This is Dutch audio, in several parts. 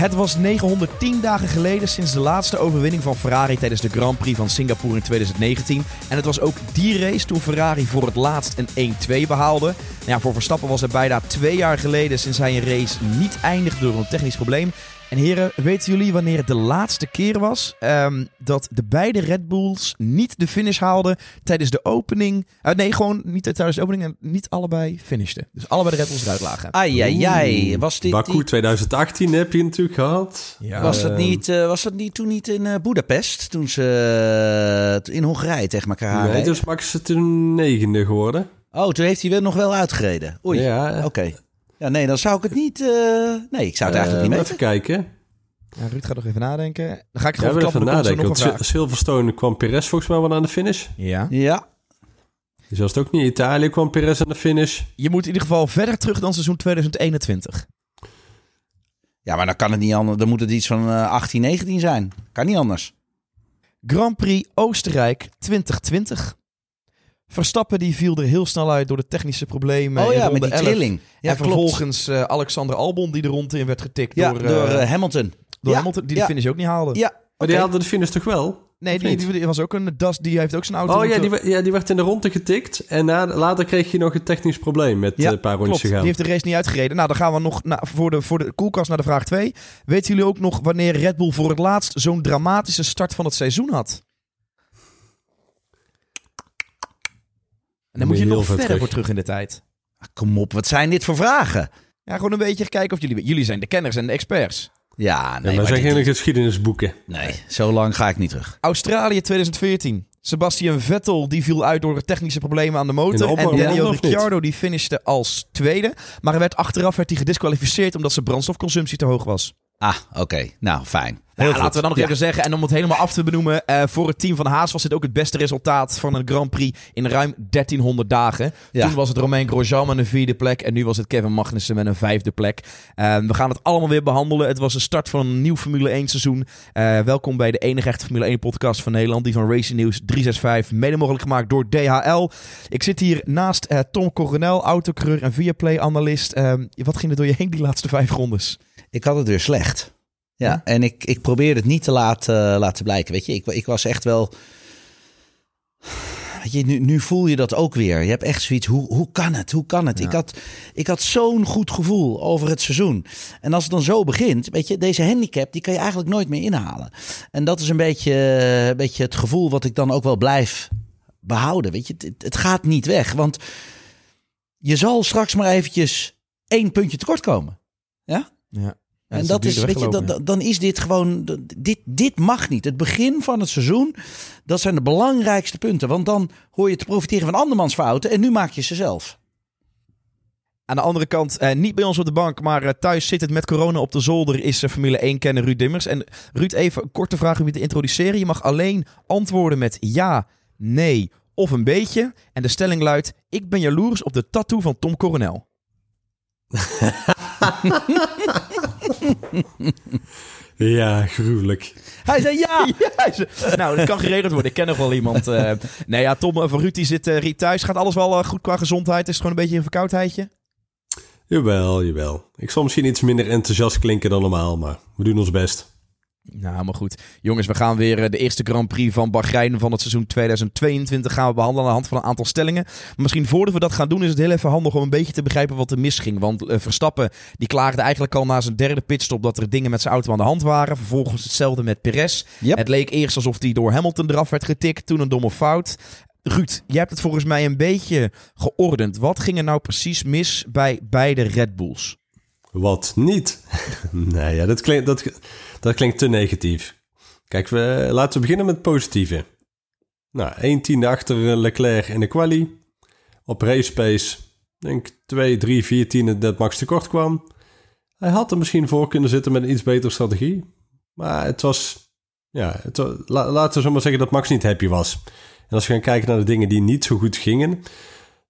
Het was 910 dagen geleden sinds de laatste overwinning van Ferrari tijdens de Grand Prix van Singapore in 2019. En het was ook die race toen Ferrari voor het laatst een 1-2 behaalde. Nou ja, voor Verstappen was het bijna twee jaar geleden sinds hij een race niet eindigde door een technisch probleem. En heren, weten jullie wanneer het de laatste keer was ehm, dat de beide Red Bulls niet de finish haalden tijdens de opening? Uh, nee, gewoon niet tijdens de opening en niet allebei finishten. Dus allebei de Red Bulls eruit lagen. Ai, ai, ai. Was dit Baku die- 2018 heb je natuurlijk gehad. Ja. was, dat Ehm. niet, eh, was dat niet toen niet in eh Budapest? Toen ze eh, in Hongarije tegen elkaar Nee, reden? dus Max is toen negende geworden. Oh, toen heeft hij weer nog wel uitgereden. Oei, Ja. oké. Ja, nee, dan zou ik het niet... eh, nee, ik zou het eigenlijk Eh, niet maar weten. Even kijken. Ja, Ruud gaat nog even nadenken. Dan ga ik gewoon we even er nadenken. nog Want een Sil- vraag. Silverstone kwam Perez volgens mij wel aan de finish. Ja. Ja, Dus was het ook niet. Italië kwam Perez aan de finish. Je moet in ieder geval verder terug dan seizoen 2021. ja, maar dan kan het niet anders. Dan moet het iets van eh 18, 19 zijn. Kan niet anders. Grand Prix Oostenrijk 2020. Verstappen die viel er heel snel uit door de technische problemen. oh ja, met die 11. trilling. Ja, en klopt. vervolgens eh, Alexander Albon die de rond in werd getikt Ja, door, door eh, eh, Hamilton. door ja, Hamilton, die ja. de finish ook niet haalde. Ja, Maar die hadden de finish toch wel? nee, die, die was ook een Das, die heeft ook zijn auto. Oh ja die, ja, die werd in de ronde getikt. En na, later kreeg je nog een technisch probleem met Ja, een paar rondjes Klopt, die heeft de race niet uitgereden. Nou, dan gaan we nog na, voor, de, voor de koelkast naar de vraag 2. Weten jullie ook nog wanneer Red Bull voor het laatst zo'n dramatische start van het seizoen had? En dan moet je nog ver verder terug. voor terug in de tijd. Ah, Kom op, wat zijn dit voor vragen? Ja, gewoon een beetje kijken of jullie... Jullie zijn de kenners en de experts. Ja, Ja, nee, maar zijn dit- geen geschiedenisboeken. nee, zo lang ga ik niet terug. Australië 2014. Sebastian Vettel die viel uit door technische problemen aan de motor. En Daniel? Ricciardo die finishte als tweede. Maar hij werd achteraf werd hij gedisqualificeerd omdat zijn brandstofconsumptie te hoog was. Ah, oké. Nou, fijn. Heel laten we dan nog Ja. even zeggen. En om het helemaal af te benoemen. eh, voor het team van Haas was dit ook het beste resultaat van een Grand Prix in ruim 1300 dagen. Ja. Toen was het Romain Grosjean met een vierde plek. En nu was het Kevin Magnussen met een vijfde plek. Eh, we gaan het allemaal weer behandelen. Het was de start van een nieuw Formule 1 seizoen. Eh, welkom bij de enige echte Formule 1 podcast van Nederland. Die van Racing News 365. Mede mogelijk gemaakt door DHL. Ik zit hier naast eh, Tom Coronel, autocoureur en Viaplay-analyst. Eh, wat ging er door je heen die laatste vijf rondes? Ik had het weer slecht. Ja, Ja? en ik, ik probeerde het niet te laten, laten blijken. Weet je, ik, ik was echt wel. Weet je, nu, nu voel je dat ook weer. Je hebt echt zoiets. Hoe, hoe kan het? Hoe kan het? Ja. Ik had, ik had zo'n goed gevoel over het seizoen. En als het dan zo begint, weet je, deze handicap, die kan je eigenlijk nooit meer inhalen. En dat is een beetje, een beetje het gevoel wat ik dan ook wel blijf behouden. Weet je, het, het gaat niet weg. Want je zal straks maar eventjes één puntje tekort komen. Ja? Ja. En dat is, weet je, dat, dat- dan is dit gewoon, dit, dit mag niet. Het begin van het seizoen, dat zijn de belangrijkste punten. Want dan hoor je te profiteren van andermans fouten en nu maak je ze zelf. Aan de andere kant, eh, niet bij ons op de bank, maar eh, thuis zit het met corona op de zolder, is eh, Formule 1-kenner Ruud Dimmers. En Ruud, even een korte vraag om je te introduceren. Je mag alleen antwoorden met ja, nee of een beetje. En de stelling luidt, ik ben jaloers op de tattoo van Tom Coronel. Ja, gruwelijk. Hij zei ja! Ja, hij zei- nou, dat kan geregeld worden. Ik ken nog wel iemand. eh. nee, ja, Tom, eh, voor Ruud die zit eh, Riet thuis. Gaat alles wel goed qua gezondheid? Is het gewoon een beetje een verkoudheidje? Jawel, jawel. Ik zal misschien iets minder enthousiast klinken dan normaal, maar we doen ons best. Nou, maar goed. Jongens, we gaan weer eh, de eerste Grand Prix van Bahrein van het seizoen 2022 gaan we behandelen aan de hand van een aantal stellingen. Maar misschien voordat we dat gaan doen is het heel even handig om een beetje te begrijpen wat er misging. Want eh, Verstappen die klaagde eigenlijk al na zijn derde pitstop dat er dingen met zijn auto aan de hand waren. Vervolgens hetzelfde met Perez. Yep. Het leek eerst alsof hij door Hamilton eraf werd getikt, toen een domme fout. Ruud, jij hebt het volgens mij een beetje geordend. Wat ging er nou precies mis bij beide Red Bulls? Wat niet? nee, ja, dat, klinkt, dat, dat klinkt te negatief. Kijk, we, laten we beginnen met het positieve. Nou, 1 tiende achter Leclerc in de quali. Op race pace, denk 2, 3, 4 tiende dat Max tekort kwam. Hij had er misschien voor kunnen zitten met een iets betere strategie. Maar het was, ja, het laten we zo maar zeggen dat Max niet happy was. En als we gaan kijken naar de dingen die niet zo goed gingen,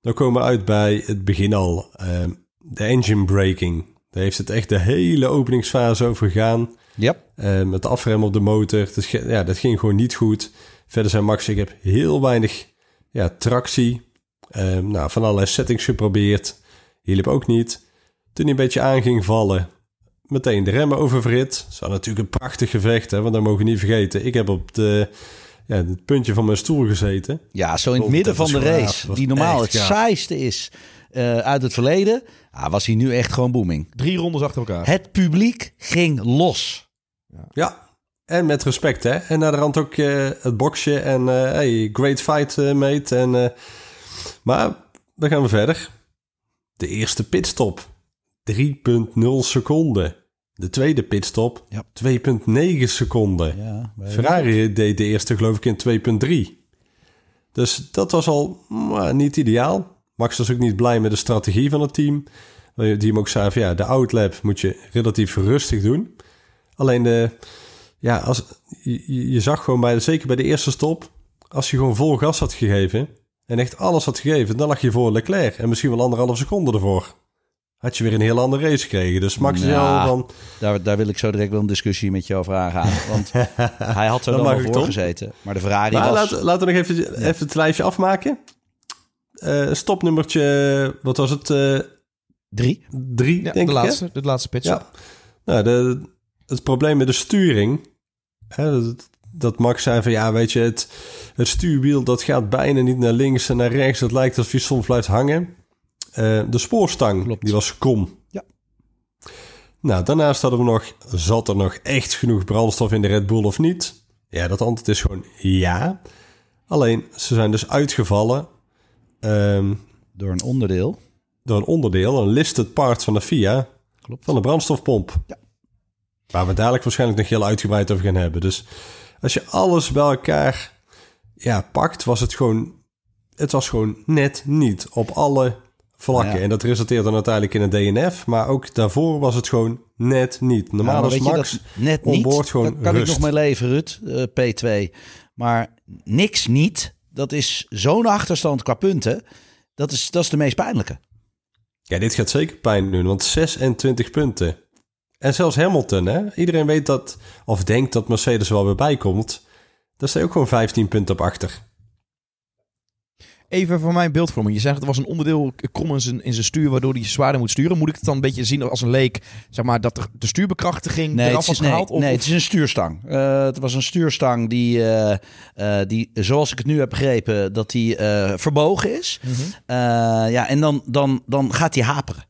dan komen we uit bij het begin al. ehm, de engine braking. Daar heeft het echt de hele openingsfase over gegaan. Yep. Ehm, het afremmen op de motor. Ja, dat ging gewoon niet goed. Verder zijn Max, ik heb heel weinig ja, tractie. Ehm, nou, van allerlei settings geprobeerd. Hielp ook niet. Toen hij een beetje aan ging vallen, meteen de remmen oververhit. Dat was natuurlijk een prachtig gevecht, hè, want dat mogen we niet vergeten. Ik heb op de, ja, het puntje van mijn stoel gezeten. Ja, zo in het midden van de race, die normaal het gaaf. saaiste is eh, uit het verleden, ah, was hij nu echt gewoon booming. Drie rondes achter elkaar. Het publiek ging los. Ja, en met respect, hè. En naar de rand ook eh, het boxje en eh, hey, great fight, eh, mate. En, eh, maar dan gaan we verder. De eerste pitstop, 3,0 seconden. De tweede pitstop, Ja. 2,9 seconden. Ja, Ferrari deed de eerste geloof ik in 2,3. Dus dat was al maar, niet ideaal. Max was ook niet blij met de strategie van het team. Die hem ook zei van ja, de outlap moet je relatief rustig doen. Alleen de, ja, als, je, je zag gewoon bij, de- zeker bij de eerste stop, als je gewoon vol gas had gegeven en echt alles had gegeven, dan lag je voor Leclerc en misschien wel anderhalf seconde ervoor. Had je weer een heel andere race gekregen. Dus Max Ja. van, Daar, daar wil ik zo direct wel een discussie met je over aangaan. Want hij had er Dat dan voor gezeten. Maar de Ferrari Maar was... laten, laten we nog even, even het lijstje afmaken. Eh stopnummertje, wat was het? eh, Drie. drie, Ja, denk de ik. hè? laatste, de laatste pitch. Ja. Nou, de, het probleem met de sturing. Hè, dat, dat Max zei van ja, weet je, het, het stuurwiel dat gaat bijna niet naar links en naar rechts. Het lijkt alsof je soms blijft hangen. Eh, de spoorstang, Klopt. die was kom. Ja. Nou, daarnaast hadden we nog, zat er nog echt genoeg brandstof in de Red Bull of niet? Ja, dat antwoord is gewoon ja. Alleen, ze zijn dus uitgevallen ehm, Door een onderdeel. door een onderdeel, een listed part van de FIA, Klopt. van de brandstofpomp. Ja. Waar we dadelijk waarschijnlijk nog heel uitgebreid over gaan hebben. Dus als je alles bij elkaar ja, pakt, was het gewoon... Het was gewoon net niet op alle vlakken. Ja. En dat resulteerde dan uiteindelijk in een DNF. Maar ook daarvoor was het gewoon net niet. Normaal Ja, maar is je, Max net niet. gewoon Daar kan rust. ik nog mee leven, Rut. eh, P2. Maar niks niet. Dat is zo'n achterstand qua punten. Dat is, dat is de meest pijnlijke. Ja, dit gaat zeker pijn doen, want 26 punten. En zelfs Hamilton, hè? Iedereen weet dat, of denkt dat Mercedes er wel weer bij komt. Daar je ook gewoon 15 punten op achter. Even voor mijn beeldvorming. Je zegt er was een onderdeel krom in zijn, in zijn stuur waardoor hij zwaarder moet sturen. Moet ik het dan een beetje zien als een leek, zeg maar, dat de stuurbekrachtiging Nee, eraf het was is, nee, gehaald? Of, nee, of- het is een stuurstang. Eh, het was een stuurstang die, eh, eh, die, zoals ik het nu heb begrepen, dat die verbogen is. Mhm. Ja, en dan, dan, dan gaat hij haperen.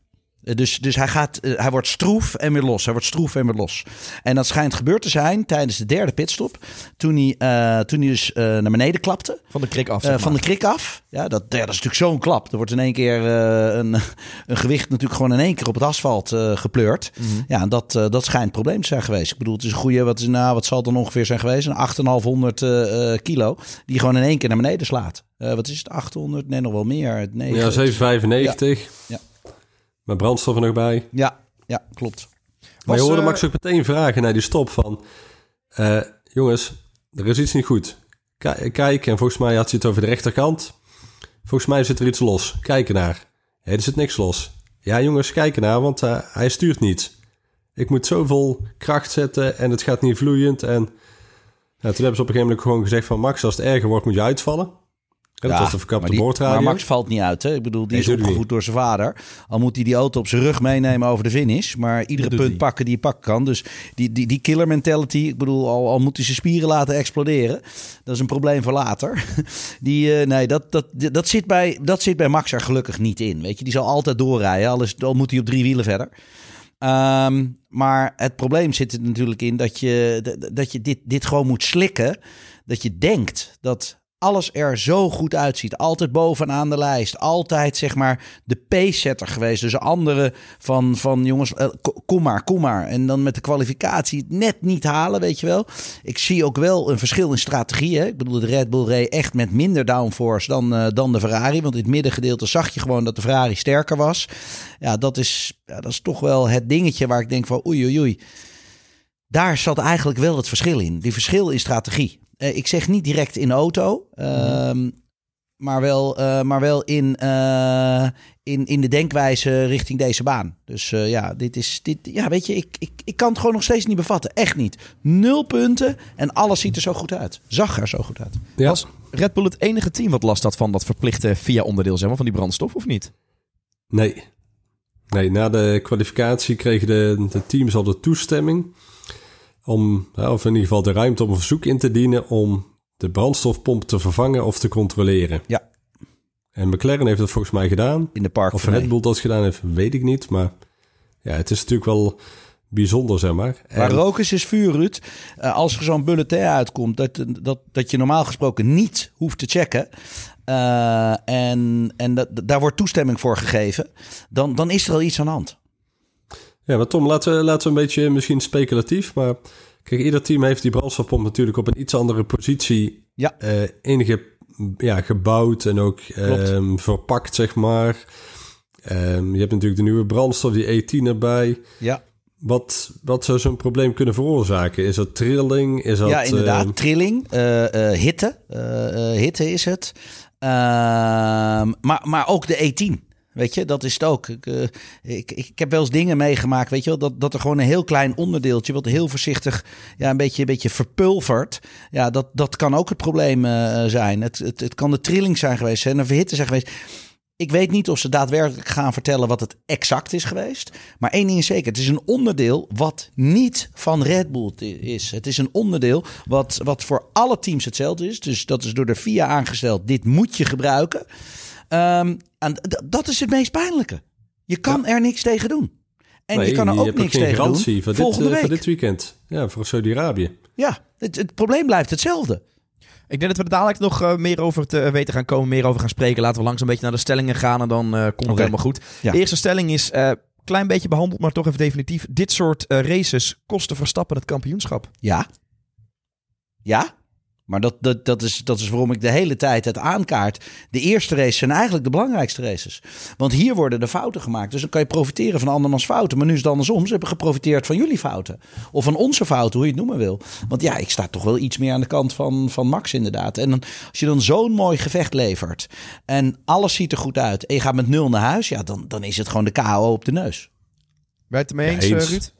Eh, Dus, dus hij, gaat, eh, hij wordt stroef en weer los. Hij wordt stroef en weer los. En dat schijnt gebeurd te zijn tijdens de derde pitstop. Toen hij, eh, toen hij dus eh, naar beneden klapte. Van de krik af, zeg van de krik af. Ja, dat, ja, dat is natuurlijk zo'n klap. Er wordt in één keer eh, een, een gewicht natuurlijk gewoon in één keer op het asfalt eh, gepleurd. Mhm. Ja, en dat, dat schijnt een probleem te zijn geweest. Ik bedoel, het is een goede, wat, is, nou, wat zal het dan ongeveer zijn geweest? Een 8,500 eh, eh, kilo die gewoon in één keer naar beneden slaat. Eh, wat is het? 800? Nee, nog wel meer. Nee, Ja, 795. Ja. Met brandstof er nog bij. Ja, ja, klopt. Maar je hoorde eh, Max ook meteen vragen naar die stop van... eh, jongens, er is iets niet goed. K- kijk, en volgens mij had hij het over de rechterkant. Volgens mij zit er iets los. Kijk ernaar. Hé, er zit niks los. Ja, jongens, kijk ernaar, want eh, hij stuurt niet. Ik moet zoveel kracht zetten en het gaat niet vloeiend. En ja, toen hebben ze op een gegeven moment gewoon gezegd van... Max, als het erger wordt, moet je uitvallen. Ja, dat was de verkapte boordradio. maar Max valt niet uit. Hè? Ik bedoel, die Nee, is opgevoed door zijn vader. Al moet hij die auto op zijn rug meenemen over de finish. Maar iedere punt pakken die hij pakken kan. Dus die, die, die killer mentality. Ik bedoel, al, al moet hij zijn spieren laten exploderen. Dat is een probleem voor later. Die, eh, nee, dat, dat, dat, zit bij, dat zit bij Max er gelukkig niet in. Weet je, die zal altijd doorrijden. Al, is, al moet hij op drie wielen verder. Ehm, maar het probleem zit er natuurlijk in dat je, dat je dit, dit gewoon moet slikken. Dat je denkt dat alles er zo goed uitziet. Altijd bovenaan de lijst. Altijd zeg maar de pace-setter geweest. Dus anderen van, van jongens, eh, ko- kom maar, kom maar. En dan met de kwalificatie het net niet halen, weet je wel. Ik zie ook wel een verschil in strategie. Hè? Ik bedoel, de Red Bull reed echt met minder downforce dan, eh, dan de Ferrari. Want in het middengedeelte zag je gewoon dat de Ferrari sterker was. Ja, dat is, ja, dat is toch wel het dingetje waar ik denk van oei oei oei. Daar zat eigenlijk wel het verschil in. Die verschil in strategie. Eh, ik zeg niet direct in de auto. ehm, Maar wel, eh, maar wel in, eh, in, in de denkwijze richting deze baan. Dus ja, dit is. Dit, ja, weet je, ik, ik, ik kan het gewoon nog steeds niet bevatten. Echt niet. Nul punten en alles ziet er zo goed uit. Zag er zo goed uit. Ja. Was Red Bull het enige team wat last had van dat verplichte via onderdeel zeg maar, van die brandstof, of niet? Nee. Nee, na de kwalificatie kregen de, de teams al de toestemming om, of in ieder geval de ruimte om een verzoek in te dienen om de brandstofpomp te vervangen of te controleren. Ja. En McLaren heeft dat volgens mij gedaan. In de park Of Red Bull dat gedaan heeft, weet ik niet. Maar ja, het is natuurlijk wel bijzonder, zeg maar. Maar En- roken is vuur, Ruud. Eh, als er zo'n bulletin uitkomt dat, dat, dat je normaal gesproken niet hoeft te checken... eh, en, en dat, daar wordt toestemming voor gegeven... Dan, dan is er al iets aan de hand. Ja, maar Tom, laten we, laten we een beetje misschien speculatief. Maar kijk, ieder team heeft die brandstofpomp natuurlijk op een iets andere positie Ja. eh inge, ja, gebouwd en ook ehm, verpakt, zeg maar. Ehm, je hebt natuurlijk de nieuwe brandstof, die E10 erbij. Ja, Wat, wat zou zo'n probleem kunnen veroorzaken? Is dat trilling? Is dat, ja inderdaad. ehm, Trilling, eh, eh, hitte. hitte is het. Maar, maar ook de E10. Weet je, dat is het ook. Ik, eh, ik, ik heb wel eens dingen meegemaakt, weet je wel, dat, dat er gewoon een heel klein onderdeeltje, wat heel voorzichtig, ja, een beetje, een beetje verpulvert. Ja, dat, dat kan ook het probleem eh, zijn. Het, het, het kan de trilling zijn geweest, en een verhitte zijn geweest. Ik weet niet of ze daadwerkelijk gaan vertellen wat het exact is geweest. Maar één ding is zeker: het is een onderdeel wat niet van Red Bull is. Het is een onderdeel wat, wat voor alle teams hetzelfde is. Dus dat is door de FIA aangesteld. Dit moet je gebruiken. Ehm, en dat is het meest pijnlijke. Je kan er niks tegen doen. En nee, je kan er ook hebt niks geen tegen garantie doen voor dit, volgende eh, week. voor dit weekend. Ja, voor Saudi-Arabië. Ja, het, het probleem blijft hetzelfde. Ik denk dat we er dadelijk nog eh, meer over te weten gaan komen, meer over gaan spreken. Laten we langs een beetje naar de stellingen gaan en dan eh, komt het helemaal goed. Ja. De eerste stelling is, eh klein beetje behandeld, maar toch even definitief. Dit soort eh, races kosten Verstappen het kampioenschap. Ja. Ja. Maar dat, dat, dat, is, dat is waarom ik de hele tijd het aankaart. De eerste races zijn eigenlijk de belangrijkste races. Want hier worden de fouten gemaakt. Dus dan kan je profiteren van andermans fouten. Maar nu is het andersom. Ze hebben geprofiteerd van jullie fouten. Of van onze fouten, hoe je het noemen wil. Want ja, ik sta toch wel iets meer aan de kant van, van Max inderdaad. En dan, als je dan zo'n mooi gevecht levert. En alles ziet er goed uit. En je gaat met nul naar huis. Ja, dan, dan is het gewoon de KO op de neus. Ben je het ermee Ja, eens, eh, eens. Ruud?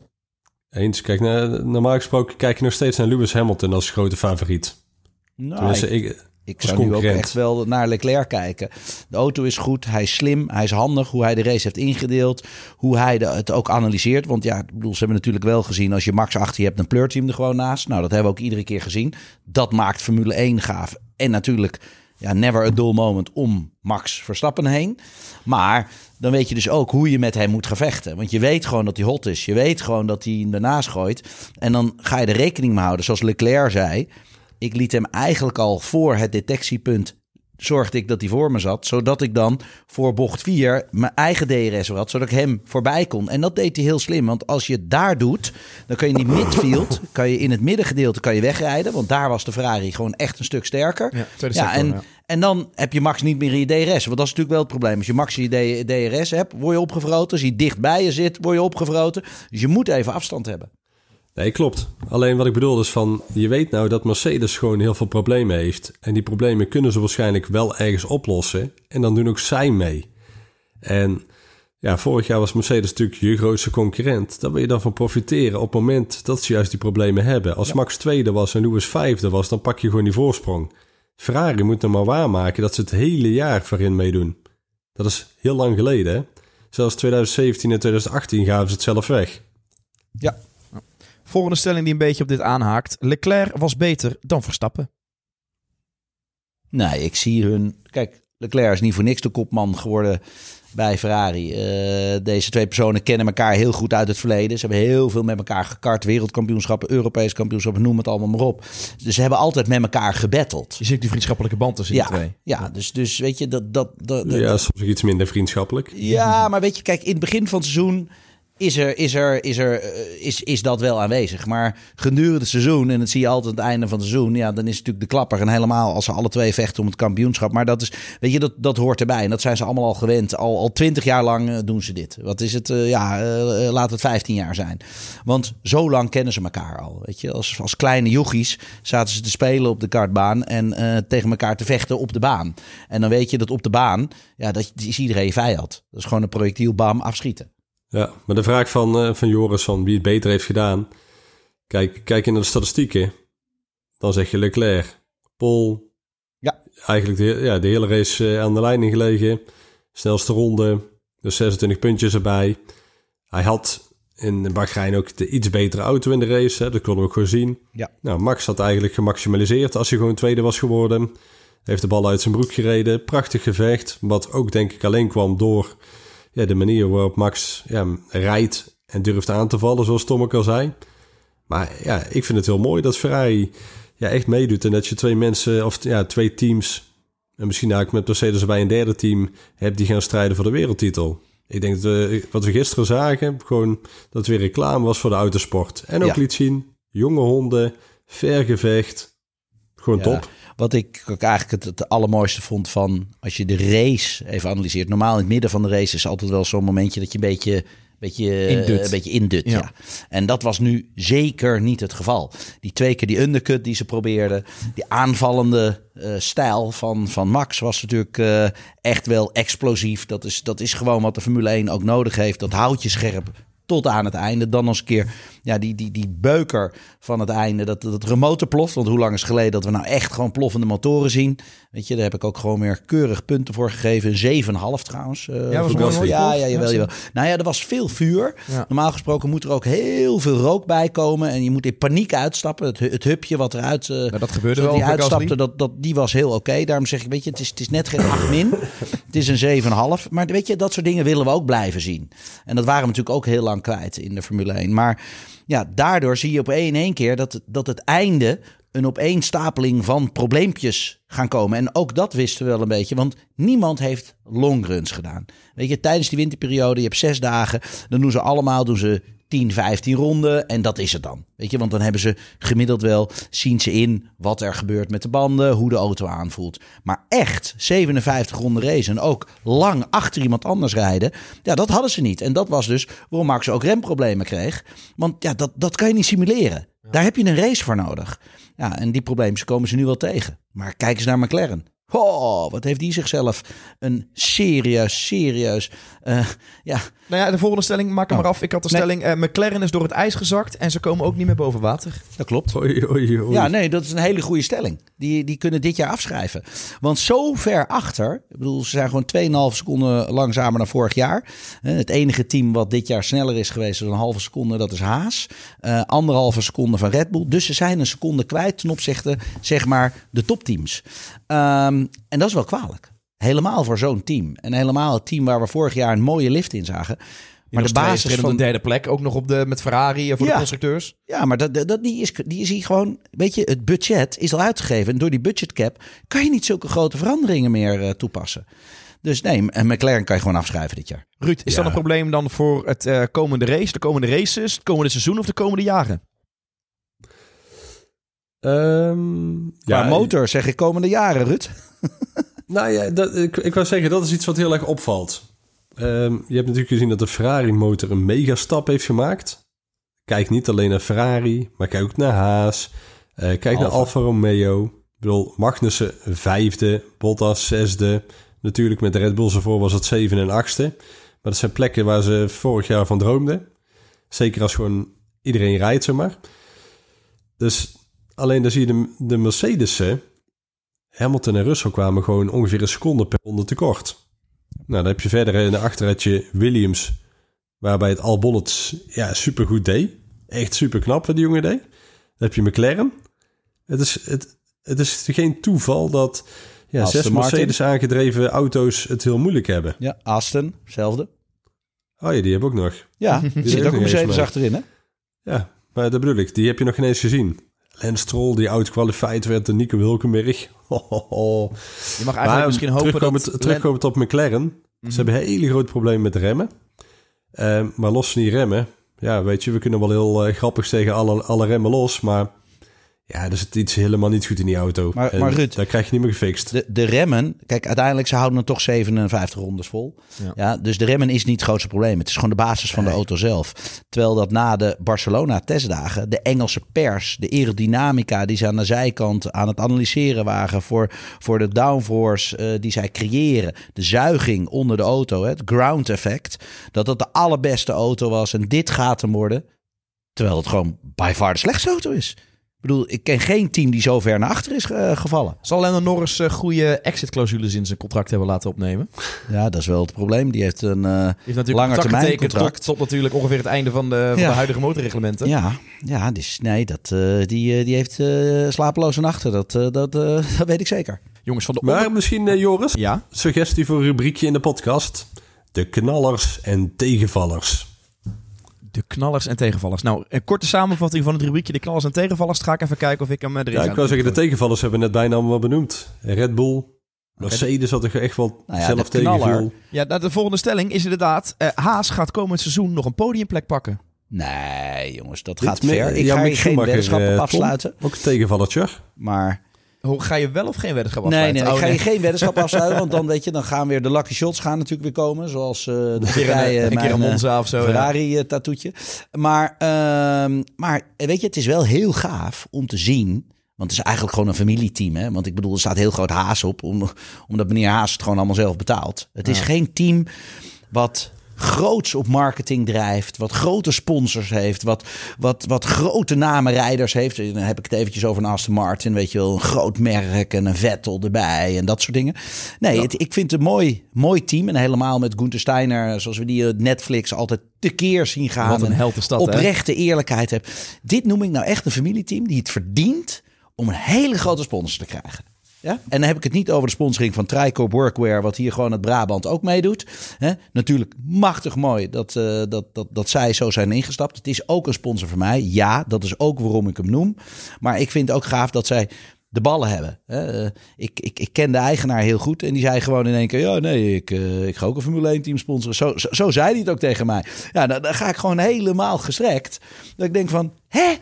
Eens, kijk, normaal gesproken kijk je nog steeds naar Lewis Hamilton als grote favoriet. Nou, ik- ik, Ik Als zou nu ook echt wel naar Leclerc kijken. De auto is goed, hij is slim, hij is handig. Hoe hij de race heeft ingedeeld, hoe hij de, het ook analyseert. Want ja, ik bedoel, ze hebben natuurlijk wel gezien... als je Max achter je hebt, een pleurteam er gewoon naast. Nou, dat hebben we ook iedere keer gezien. Dat maakt Formule 1 gaaf. En natuurlijk, ja, never a dull moment om Max Verstappen heen. Maar dan weet je dus ook hoe je met hem moet gaan vechten. Want je weet gewoon dat hij hot is. Je weet gewoon dat hij hem ernaast gooit. En dan ga je er rekening mee houden. Zoals Leclerc zei... Ik liet hem eigenlijk al voor het detectiepunt. Zorgde ik dat hij voor me zat. Zodat ik dan voor bocht 4 mijn eigen DRS had. Zodat ik hem voorbij kon. En dat deed hij heel slim. Want als je het daar doet. Dan kan je in die midfield. Kan je in het middengedeelte kan je wegrijden. Want daar was de Ferrari gewoon echt een stuk sterker. Ja, tweede Ja, sector, en, ja. en dan heb je Max niet meer in je DRS. Want dat is natuurlijk wel het probleem. Als je Max in je DRS hebt, word je opgevroten. Als hij dicht bij je zit, word je opgevroten. Dus je moet even afstand hebben. Nee, klopt. Alleen wat ik bedoel is van, je weet nou dat Mercedes gewoon heel veel problemen heeft. En die problemen kunnen ze waarschijnlijk wel ergens oplossen. En dan doen ook zij mee. En ja, vorig jaar was Mercedes natuurlijk je grootste concurrent. Daar wil je dan van profiteren op het moment dat ze juist die problemen hebben. Als Max tweede was en Lewis vijfde was, dan pak je gewoon die voorsprong. Ferrari moet nou maar waarmaken dat ze het hele jaar voorin meedoen. Dat is heel lang geleden, hè? Zelfs 2017 en 2018 gaven ze het zelf weg. Ja. Volgende stelling die een beetje op dit aanhaakt. Leclerc was beter dan Verstappen. Nee, ik zie hun. Kijk, Leclerc is niet voor niks de kopman geworden bij Ferrari. Eh, deze twee personen kennen elkaar heel goed uit het verleden. Ze hebben heel veel met elkaar gekart. Wereldkampioenschappen, Europees kampioenschappen, noem het allemaal maar op. Dus ze hebben altijd met elkaar gebatteld. Je ziet die vriendschappelijke band tussen Ja, die twee. ja dus, dus weet je, dat... dat, dat, dat- Ja, soms ook iets minder vriendschappelijk. Ja, maar weet je, kijk, in het begin van het seizoen is, er, is, er, is, er, eh, is, is dat wel aanwezig. Maar gedurende het seizoen, en dat zie je altijd aan het einde van het seizoen, ja, dan is natuurlijk de klapper. En helemaal als ze alle twee vechten om het kampioenschap. Maar dat is, weet je, dat, dat hoort erbij. En dat zijn ze allemaal al gewend. Al, al twintig jaar lang eh, doen ze dit. Wat is het? eh, ja, laat het 15 jaar zijn. Want zo lang kennen ze elkaar al. Weet je, als, als kleine jochies zaten ze te spelen op de kartbaan en tegen elkaar te vechten op de baan. En dan weet je dat op de baan, ja, dat is iedereen vijand. Dat is gewoon een projectiel, bam, afschieten. Ja, maar de vraag van, eh, van Joris van wie het beter heeft gedaan. Kijk, kijk je naar de statistieken. Dan zeg je Leclerc, Paul. Ja. Eigenlijk de, ja, de hele race eh, aan de leiding gelegen. Snelste ronde. Dus 26 puntjes erbij. Hij had in Bahrein ook de iets betere auto in de race. Hè? Dat konden we ook gewoon zien. Ja. Nou, Max had eigenlijk gemaximaliseerd als hij gewoon tweede was geworden. Heeft de bal uit zijn broek gereden. Prachtig gevecht. Wat ook denk ik alleen kwam door ja, de manier waarop Max ja, rijdt en durft aan te vallen, zoals Tom ook al zei. Maar ja, ik vind het heel mooi dat Ferrari ja, echt meedoet. En dat je twee mensen, of ja, twee teams, en misschien eigenlijk met Mercedes bij een derde team, hebt die gaan strijden voor de wereldtitel. Ik denk dat we, wat we gisteren zagen, gewoon dat weer reclame was voor de autosport. En ook Ja. liet zien, jonge honden, vergevecht, gewoon Ja. top. Wat ik ook eigenlijk het, het allermooiste vond van als je de race even analyseert. Normaal in het midden van de race is altijd wel zo'n momentje dat je een beetje, beetje, Indut. eh, een beetje indut. Ja. Ja. En dat was nu zeker niet het geval. Die twee keer die undercut die ze probeerden. Die aanvallende eh, stijl van, van Max was natuurlijk eh, echt wel explosief. Dat is, dat is gewoon wat de Formule 1 ook nodig heeft. Dat houdt je scherp tot aan het einde. Dan eens een keer ja, die, die, die beuker van het einde. Dat, dat remote ploft. Want hoe lang is geleden dat we nou echt gewoon ploffende motoren zien? Weet je, daar heb ik ook gewoon weer keurig punten voor gegeven. Een 7,5 trouwens. eh, Ja, was ja, gevolgd. ja, jawel, Ja, jawel. Nou ja, er was veel vuur. Ja. Normaal gesproken moet er ook heel veel rook bij komen. En je moet in paniek uitstappen. Het, het hupje wat eruit... Nou, dat gebeurde wel die uitstapte, dat, dat, die was heel oké. Daarom zeg ik, weet je, het is, het is net geen 8 min. het is een 7,5. Maar weet je, dat soort dingen willen we ook blijven zien. En dat waren we natuurlijk ook heel lang kwijt in de Formule 1. Maar ja, daardoor zie je op één, één keer dat, dat het einde een opeenstapeling van probleempjes gaan komen. En ook dat wisten we wel een beetje, want niemand heeft longruns gedaan. Weet je, tijdens die winterperiode, je hebt zes dagen, dan doen ze allemaal doen ze 10, 15 ronden en dat is het dan. Weet je, want dan hebben ze gemiddeld wel, zien ze in wat er gebeurt met de banden, hoe de auto aanvoelt. Maar echt 57 ronden race en ook lang achter iemand anders rijden, ja, dat hadden ze niet. En dat was dus waarom Max ook remproblemen kreeg. Want ja, dat, dat kan je niet simuleren. Daar heb je een race voor nodig. Ja, en die problemen komen ze nu wel tegen. Maar kijk eens naar McLaren. Oh, wat heeft die zichzelf een serieus, serieus. eh, ja, Nou ja, de volgende stelling, maak hem Oh. maar af. Ik had de Nee. stelling, eh, McLaren is door het ijs gezakt en ze komen ook niet meer boven water. dat klopt. Oei, oei, oei. Ja, nee, dat is een hele goede stelling. Die, die kunnen dit jaar afschrijven. Want zo ver achter, ik bedoel, ze zijn gewoon 2,5 seconden langzamer dan vorig jaar. Eh, Het enige team wat dit jaar sneller is geweest dan een halve seconde, dat is Haas. Eh, anderhalve seconde van Red Bull. Dus ze zijn een seconde kwijt ten opzichte, zeg maar, de topteams. Ehm, en dat is wel kwalijk. Helemaal voor zo'n team. En helemaal het team waar we vorig jaar een mooie lift in zagen. Maar de basis van de derde plek, ook nog op de, met Ferrari eh, voor Ja. de constructeurs. Ja, maar dat, dat, die, is, die is hier gewoon... Weet je, het budget is al uitgegeven. En door die budgetcap kan je niet zulke grote veranderingen meer eh, toepassen. Dus nee, en McLaren kan je gewoon afschrijven dit jaar. Ruud, is Ja. dat een probleem dan voor het eh, komende race, de komende races, het komende seizoen of de komende jaren? Ehm, Qua motor zeg ik komende jaren, Rut. Nou ja, dat, ik, ik wou zeggen, dat is iets wat heel erg opvalt. Ehm, je hebt natuurlijk gezien dat de Ferrari-motor een megastap heeft gemaakt. Kijk niet alleen naar Ferrari, maar kijk ook naar Haas. Eh, kijk naar Alfa. Alfa Romeo. Ik bedoel, Magnussen vijfde, Bottas zesde. Natuurlijk met de Red Bulls ervoor was het zeven en achtste. Maar dat zijn plekken waar ze vorig jaar van droomden. Zeker als gewoon iedereen rijdt, zeg maar. Dus alleen dan zie je de, de Mercedes'en... Hamilton en Russell kwamen gewoon ongeveer een seconde per ronde tekort. Nou, dan heb je verder in de achterrijtje Williams, waarbij het Albon het ja, supergoed deed. Echt super knap wat die jongen deed. Dan heb je McLaren. Het is, het, het is geen toeval dat ja, Aston zes Martin. Mercedes aangedreven auto's het heel moeilijk hebben. Ja, Aston, hetzelfde. Oh ja, die heb ik ook nog. Ja, er zit ook een Mercedes achterin, hè? Ja, maar dat bedoel ik. Die heb je nog geen eens gezien. Lance Stroll, die outqualified werd door Nico Hulkenberg. Je mag eigenlijk misschien hopen terugkomend, dat... terugkomend op McLaren. Ze hebben hele groot probleem met remmen. Eh, maar los van die remmen... Ja, weet je, we kunnen wel heel eh, grappig zeggen alle, alle remmen los. Maar ja, er zit iets helemaal niet goed in die auto. Maar- En maar Ruud- Dat krijg je niet meer gefixt. De, de remmen, kijk, uiteindelijk ze houden het toch 57 rondes vol. Ja. Ja. dus de remmen is niet het grootste probleem. Het is gewoon de basis van de auto zelf. Terwijl dat na de Barcelona-testdagen, de Engelse pers, de aerodynamica die ze aan de zijkant aan het analyseren waren voor, voor de downforce eh, die zij creëren, de zuiging onder de auto, hè, het ground effect, dat dat de allerbeste auto was en dit gaat hem worden. Terwijl het gewoon by far de slechtste auto is. Ik bedoel, ik ken geen team die zo ver naar achter is eh, gevallen. Zal Lennon Norris eh, goede exit-clausules in zijn contract hebben laten opnemen? Ja, dat is wel het probleem. Die heeft een... eh, Die heeft natuurlijk Langer termijn tot, contract. tot natuurlijk ongeveer het einde van de, van Ja. de huidige motorreglementen. ja, ja, dus nee, dat, eh, die, die heeft eh, slapeloze nachten. Dat, eh, dat, eh, dat weet ik zeker. Jongens van de Maar misschien, Joris, Ja, suggestie voor een rubriekje in de podcast. De knallers en tegenvallers. De knallers en tegenvallers. Nou, een korte samenvatting van het rubriekje de knallers en tegenvallers. Ga ik even kijken of ik hem eh, erin Ja, ik wou zeggen, de tegenvallers hebben we net bijna allemaal benoemd. Red Bull, Mercedes had er echt wel Nou ja, zelf tegenviel. Ja, nou, de volgende stelling is inderdaad... eh, Haas gaat komend seizoen nog een podiumplek pakken. Nee, jongens, dat Dit gaat ver. Ik ja, ga hier geen Schumacher, weddenschap eh, Tom? afsluiten. Ook een tegenvallertje. Maar Hoe, ga je wel of geen weddenschap nee, afsluiten? nee, ik Oh, ga hier geen weddenschap afsluiten. Want dan weet je, dan gaan weer de lucky shots gaan natuurlijk weer komen. Zoals eh de Turkije, een, keer mijn, een eh, Monza of zo. Ferrari-tattoetje. Maar, ehm, maar eh, weet je, het is wel heel gaaf om te zien. Want het is eigenlijk gewoon een familieteam. Hè? Want ik bedoel, er staat heel groot Haas op. Om, omdat meneer Haas het gewoon allemaal zelf betaalt. Het is geen team wat groots op marketing drijft. Wat grote sponsors heeft. Wat, wat, wat grote namen rijders heeft. Dan heb ik het eventjes over een Aston Martin. Weet je wel, een groot merk en een Vettel erbij. En dat soort dingen. Nee, het, ik vind het een mooi, mooi team. En helemaal met Gunther Steiner. Zoals we die op Netflix altijd tekeer zien gaan. Wat een En held is dat, hè? oprechte eerlijkheid heb. Dit noem ik nou echt een familieteam die het verdient om een hele grote sponsor te krijgen. Ja? En dan heb ik het niet over de sponsoring van Tricorp Workwear, wat hier gewoon het Brabant ook meedoet. Natuurlijk machtig mooi dat, eh, dat, dat, dat zij zo zijn ingestapt. Het is ook een sponsor voor mij. Ja, dat is ook waarom ik hem noem. Maar ik vind ook gaaf dat zij de ballen hebben. Eh, ik, ik, ik ken de eigenaar heel goed en die zei gewoon in één keer... ja, nee, ik, eh, ik ga ook een Formule 1 team sponsoren. Zo, zo, zo zei hij het ook tegen mij. Ja, dan, dan ga ik gewoon helemaal gestrekt. Dat ik denk van, hè?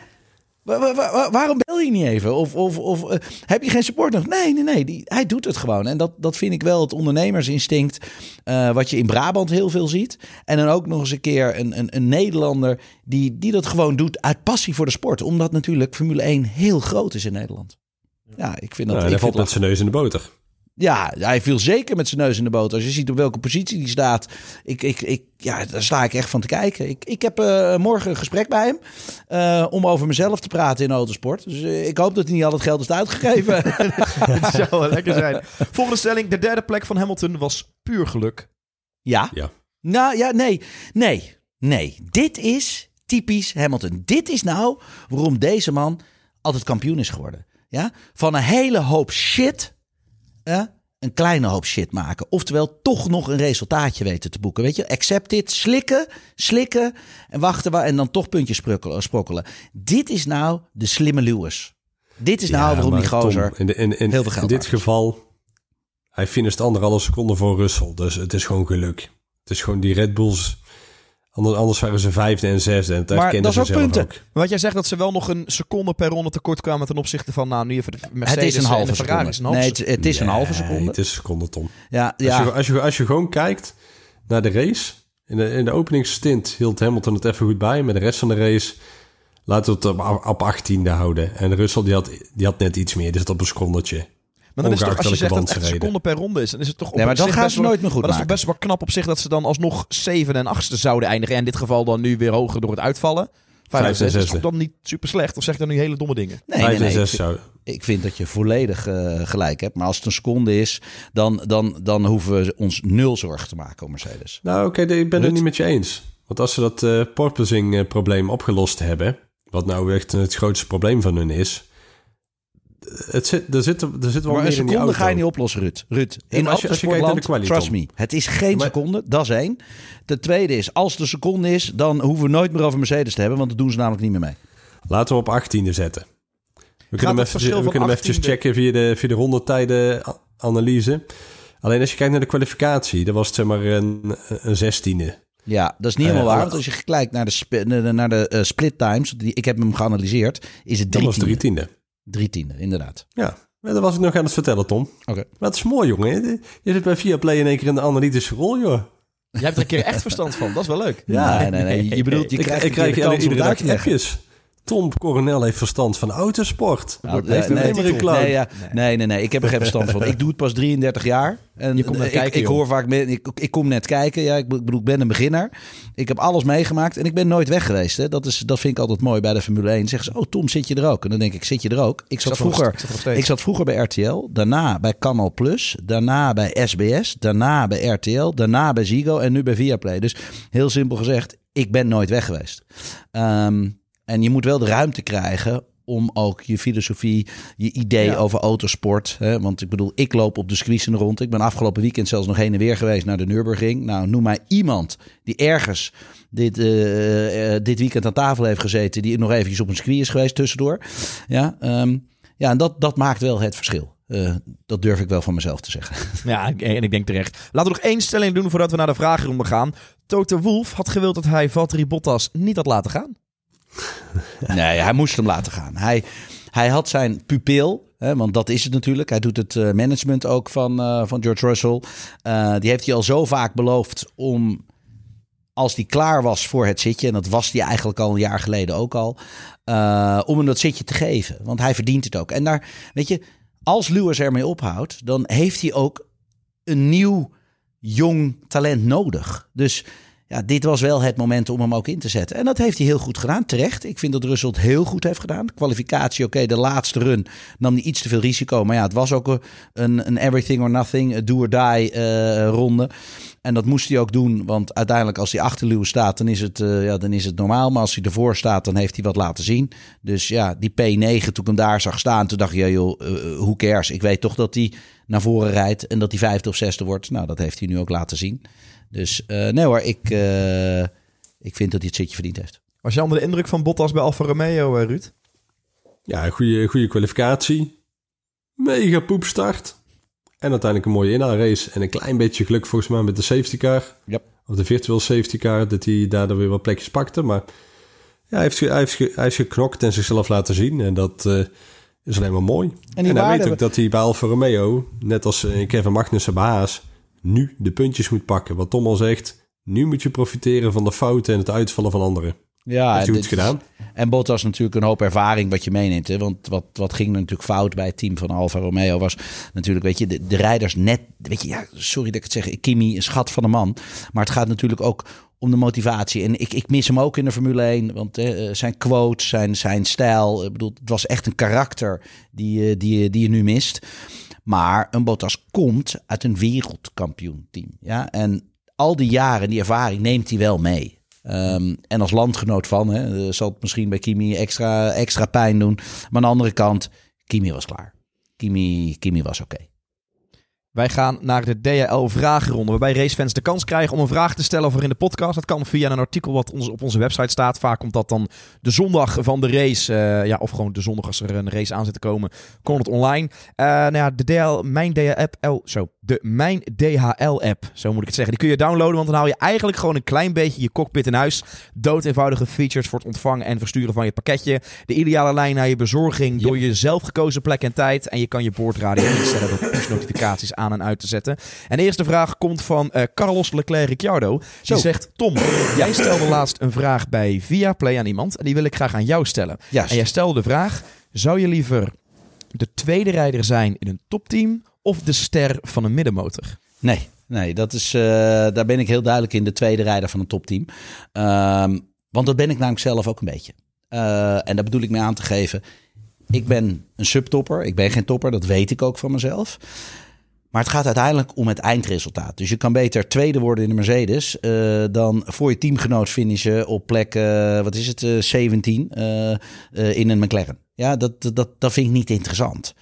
Wa- wa- wa- waarom bel je niet even? Of, of, of eh, heb je geen support nog? Nee, nee, nee. Die, hij doet het gewoon. En dat, dat vind ik wel het ondernemersinstinct. eh, wat je in Brabant heel veel ziet. En dan ook nog eens een keer een, een, een Nederlander die, die dat gewoon doet uit passie voor de sport. Omdat natuurlijk Formule 1 heel groot is in Nederland. Ja, ik vind dat... Ja, ik hij valt met zijn neus in de boter. Ja, hij viel zeker met zijn neus in de boter. Als je ziet op welke positie die staat, ik, ik, ik, ja, daar sta ik echt van te kijken. Ik, ik heb eh, morgen een gesprek bij hem eh, om over mezelf te praten in autosport. Dus eh, ik hoop dat hij niet al het geld heeft uitgegeven. Het zou wel lekker zijn. Volgende stelling. De derde plek van Hamilton was puur geluk. ja? Ja. Nou ja, nee, nee, nee. Dit is typisch Hamilton. Dit is nou waarom deze man altijd kampioen is geworden. Ja? Van een hele hoop shit ja, een kleine hoop shit maken. Oftewel toch nog een resultaatje weten te boeken. Weet je, accept it, slikken, slikken en wachten wa- en dan toch puntjes sprokkelen. Dit is nou de slimme Lewis. Dit is nou waarom maar die Tom, gozer... in, in, in, heel veel geld in dit geval, hij finisht anderhalve seconde voor Russell. Dus het is gewoon geluk. Het is gewoon die Red Bulls. Anders, anders waren ze vijfde en zesde. En dat Maar dat is ook punten. ook. Maar wat jij zegt dat ze wel nog een seconde per ronde tekort kwamen ten opzichte van nou, nu even de Mercedes het is een en halve de Ferrari. seconde. Nee, het, het is een halve Nee, seconde. het is een seconde, Tom. Ja, Als, ja. je, als, je, als je gewoon kijkt naar de race. In de, in de openingsstint hield Hamilton het even goed bij. Maar de rest van de race laten we het op, op 18e houden. En Russell die had, die had net iets meer. Die zat op een secondetje. Maar dan is het toch, als je zegt dat het echt een seconde per ronde is, dan is het toch op Nee, maar dat gaan ze wel- nooit meer goed maar dat is toch best wel knap op zich dat ze dan alsnog 7 en 8 zouden eindigen. En in dit geval dan nu weer hoger door het uitvallen. 5 en Vijfde en 6 is toch dan niet super slecht? Of zeg ik dan nu hele domme dingen? Nee, Vijf nee, en nee. zes Ik, zou... ik vind dat je volledig eh, gelijk hebt. Maar als het een seconde is, dan, dan, dan hoeven we ons nul zorgen te maken om Mercedes. Nou, oké, ik ben het niet met je eens. Want als ze dat eh porpoising-probleem opgelost hebben... wat nou echt het grootste probleem van hun is het zit, er, zit, er zit wel maar een seconde ga je niet oplossen, Rut. Rut in als, je, kijkt naar de trust me, het is geen seconde, dat is één. De tweede is, als de seconde is, dan hoeven we nooit meer over Mercedes te hebben, want dat doen ze namelijk niet meer mee. Laten we op 18e zetten. We kunnen hem we kunnen checken via de, via de rondetijden analyse. Alleen als je kijkt naar de kwalificatie, dat was het zeg maar een, een 16e. Ja, dat is niet helemaal eh, waar. Eh, want als je kijkt naar de, sp naar de eh, split times, die, ik heb hem geanalyseerd, is het 13e. Dat was 13e. Drie tiende, inderdaad. Ja, dat was ik nog aan het vertellen, Tom. Oké. Maar het is mooi, jongen. Je zit bij Viaplay in één keer in de analytische rol, joh. Jij hebt er een keer echt verstand van. Dat is wel leuk. Ja, nee, nee, nee. Je bedoelt, je ik, krijgt ik krijg om iedere dag appjes. Tom Coronel heeft verstand van autosport. Nou, heeft nee, een nee, nee, ja, nee, nee, nee, ik heb er geen verstand van. Ik doe het pas 33 jaar. En Je komt net ik, kijken, ik joh. hoor vaak, ik, ik kom net kijken. Ja, ik bedoel, ik ben een beginner. Ik heb alles meegemaakt en ik ben nooit weg geweest. Hè. Dat, is, dat vind ik altijd mooi bij de Formule 1. Zeggen ze, oh Tom, zit je er ook? En dan denk ik, zit je er ook? Ik zat, vroeger, ik zat ik vroeger bij RTL, daarna bij Canal Plus, daarna bij SBS, daarna bij RTL, daarna bij Ziggo en nu bij Viaplay. Dus heel simpel gezegd, ik ben nooit weg geweest. Ehm, en je moet wel de ruimte krijgen om ook je filosofie, je idee Ja. over autosport. Hè? Want ik bedoel, ik loop op de squeeze rond. Ik ben afgelopen weekend zelfs nog heen en weer geweest naar de Nürburgring. Nou, noem mij iemand die ergens dit, eh, eh, dit weekend aan tafel heeft gezeten, die nog eventjes op een circuit is geweest tussendoor. Ja, ehm, ja en dat, dat maakt wel het verschil. Eh, dat durf ik wel van mezelf te zeggen. Ja, en ik denk terecht. Laten we nog één stelling doen voordat we naar de vragenronde gaan. Toto Wolf had gewild dat hij Valtteri Bottas niet had laten gaan. Nee, hij moest hem laten gaan. Hij, hij had zijn pupil, want dat is het natuurlijk. Hij doet het eh, management ook van, eh, van George Russell. Eh, die heeft hij al zo vaak beloofd om, als hij klaar was voor het zitje... en dat was hij eigenlijk al een jaar geleden ook al... om hem dat zitje te geven. Want hij verdient het ook. En daar, weet je, als Lewis ermee ophoudt... dan heeft hij ook een nieuw jong talent nodig. Dus ja, dit was wel het moment om hem ook in te zetten. En dat heeft hij heel goed gedaan, terecht. Ik vind dat Russell het heel goed heeft gedaan. Kwalificatie, oké, de laatste run nam hij iets te veel risico. Maar ja, het was ook een, een everything or nothing, do or die eh, ronde. En dat moest hij ook doen, want uiteindelijk als hij achter Lewis staat, dan is, het, eh, ja, dan is het normaal. Maar als hij ervoor staat, dan heeft hij wat laten zien. Dus ja, die P9, toen ik hem daar zag staan, toen dacht je, joh, eh, who cares? Ik weet toch dat hij naar voren rijdt en dat hij vijfde of zesde wordt. Nou, dat heeft hij nu ook laten zien. Dus eh, nee hoor, ik, eh, ik vind dat hij het zitje verdiend heeft. Was je onder de indruk van Bottas bij Alfa Romeo, eh, Ruud? Ja, een goede, goede kwalificatie. Mega poepstart. En uiteindelijk een mooie inhaalrace. En een klein beetje geluk volgens mij met de safety car. Yep. Of de virtual safety car. Dat hij daardoor weer wat plekjes pakte. Maar ja, hij, heeft, hij, heeft, hij is geknokt en zichzelf laten zien. En dat eh, is alleen maar mooi. die En, hij weet ook dat hij bij Alfa Romeo, net als Kevin Magnussen bij Haas, nu de puntjes moet pakken. Wat Tom al zegt, nu moet je profiteren van de fouten en het uitvallen van anderen. Ja, Heeft goed is- gedaan. En Bottas natuurlijk een hoop ervaring wat je meeneemt. Hè? Want wat, wat ging er natuurlijk fout bij het team van Alfa Romeo was natuurlijk, weet je, de, de rijders net, weet je, ja, sorry dat ik het zeg, Kimi, een schat van een man. Maar het gaat natuurlijk ook om de motivatie. En ik, ik mis hem ook in de Formule 1, want eh, zijn quotes, zijn, zijn stijl, ik bedoel, het was echt een karakter die, eh, die, die je nu mist. Maar een Bottas komt uit een wereldkampioenteam. Ja? En al die jaren, die ervaring neemt hij wel mee. Ehm, en als landgenoot van, hè, eh, zal het misschien bij Kimi extra, extra pijn doen. Maar aan de andere kant, Kimi was klaar. Kimi, Kimi was oké. Wij gaan naar de DHL-vragenronde, waarbij racefans de kans krijgen om een vraag te stellen voor in de podcast. Dat kan via een artikel wat ons, op onze website staat. Vaak komt dat dan de zondag van de race, eh, ja, of gewoon de zondag als er een race aan zit te komen, komt het online. Eh, nou ja, de DHL, mijn DHL, zo, de Mijn DHL-app, zo moet ik het zeggen. Die kun je downloaden, want dan haal je eigenlijk gewoon een klein beetje je cockpit in huis. Dood eenvoudige features voor het ontvangen en versturen van je pakketje. De ideale lijn naar je bezorging door je zelf gekozen plek en tijd. En je kan je boordradio instellen door push-notificaties aan en uit te zetten. En de eerste vraag komt van eh, Carlos Leclerc Ricciardo. Die Zo. zegt, Tom, jij stelde laatst een vraag bij Viaplay aan iemand. En die wil ik graag aan jou stellen. Juist. En jij stelde de vraag, zou je liever de tweede rijder zijn in een topteam of de ster van een middenmotor? Nee, nee dat is, eh, daar ben ik heel duidelijk in de tweede rijder van een topteam. Ehm, want dat ben ik namelijk zelf ook een beetje. Eh, en daar bedoel ik mee aan te geven. Ik ben een subtopper. Ik ben geen topper. Dat weet ik ook van mezelf. Maar het gaat uiteindelijk om het eindresultaat. Dus je kan beter tweede worden in de Mercedes eh, dan voor je teamgenoot finishen op plek, wat is het, eh, 17 eh, eh, in een McLaren. Ja, dat, dat, dat vind ik niet interessant.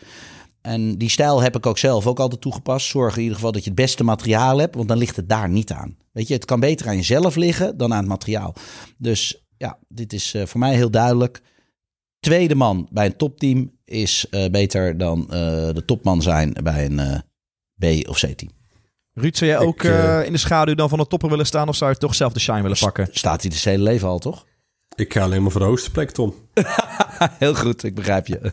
En die stijl heb ik ook zelf ook altijd toegepast. Zorg in ieder geval dat je het beste materiaal hebt, want dan ligt het daar niet aan. Weet je, het kan beter aan jezelf liggen dan aan het materiaal. Dus ja, dit is eh, voor mij heel duidelijk. Tweede man bij een topteam is eh, beter dan eh, de topman zijn bij een eh, B- of C-team. Ruud, zou jij Ik, ook in de schaduw dan van de topper willen staan of zou je toch zelf de shine willen pakken? Staat hij de hele leven al, toch? Ik ga alleen maar voor de hoogste plek, Tom. Heel goed, ik begrijp je.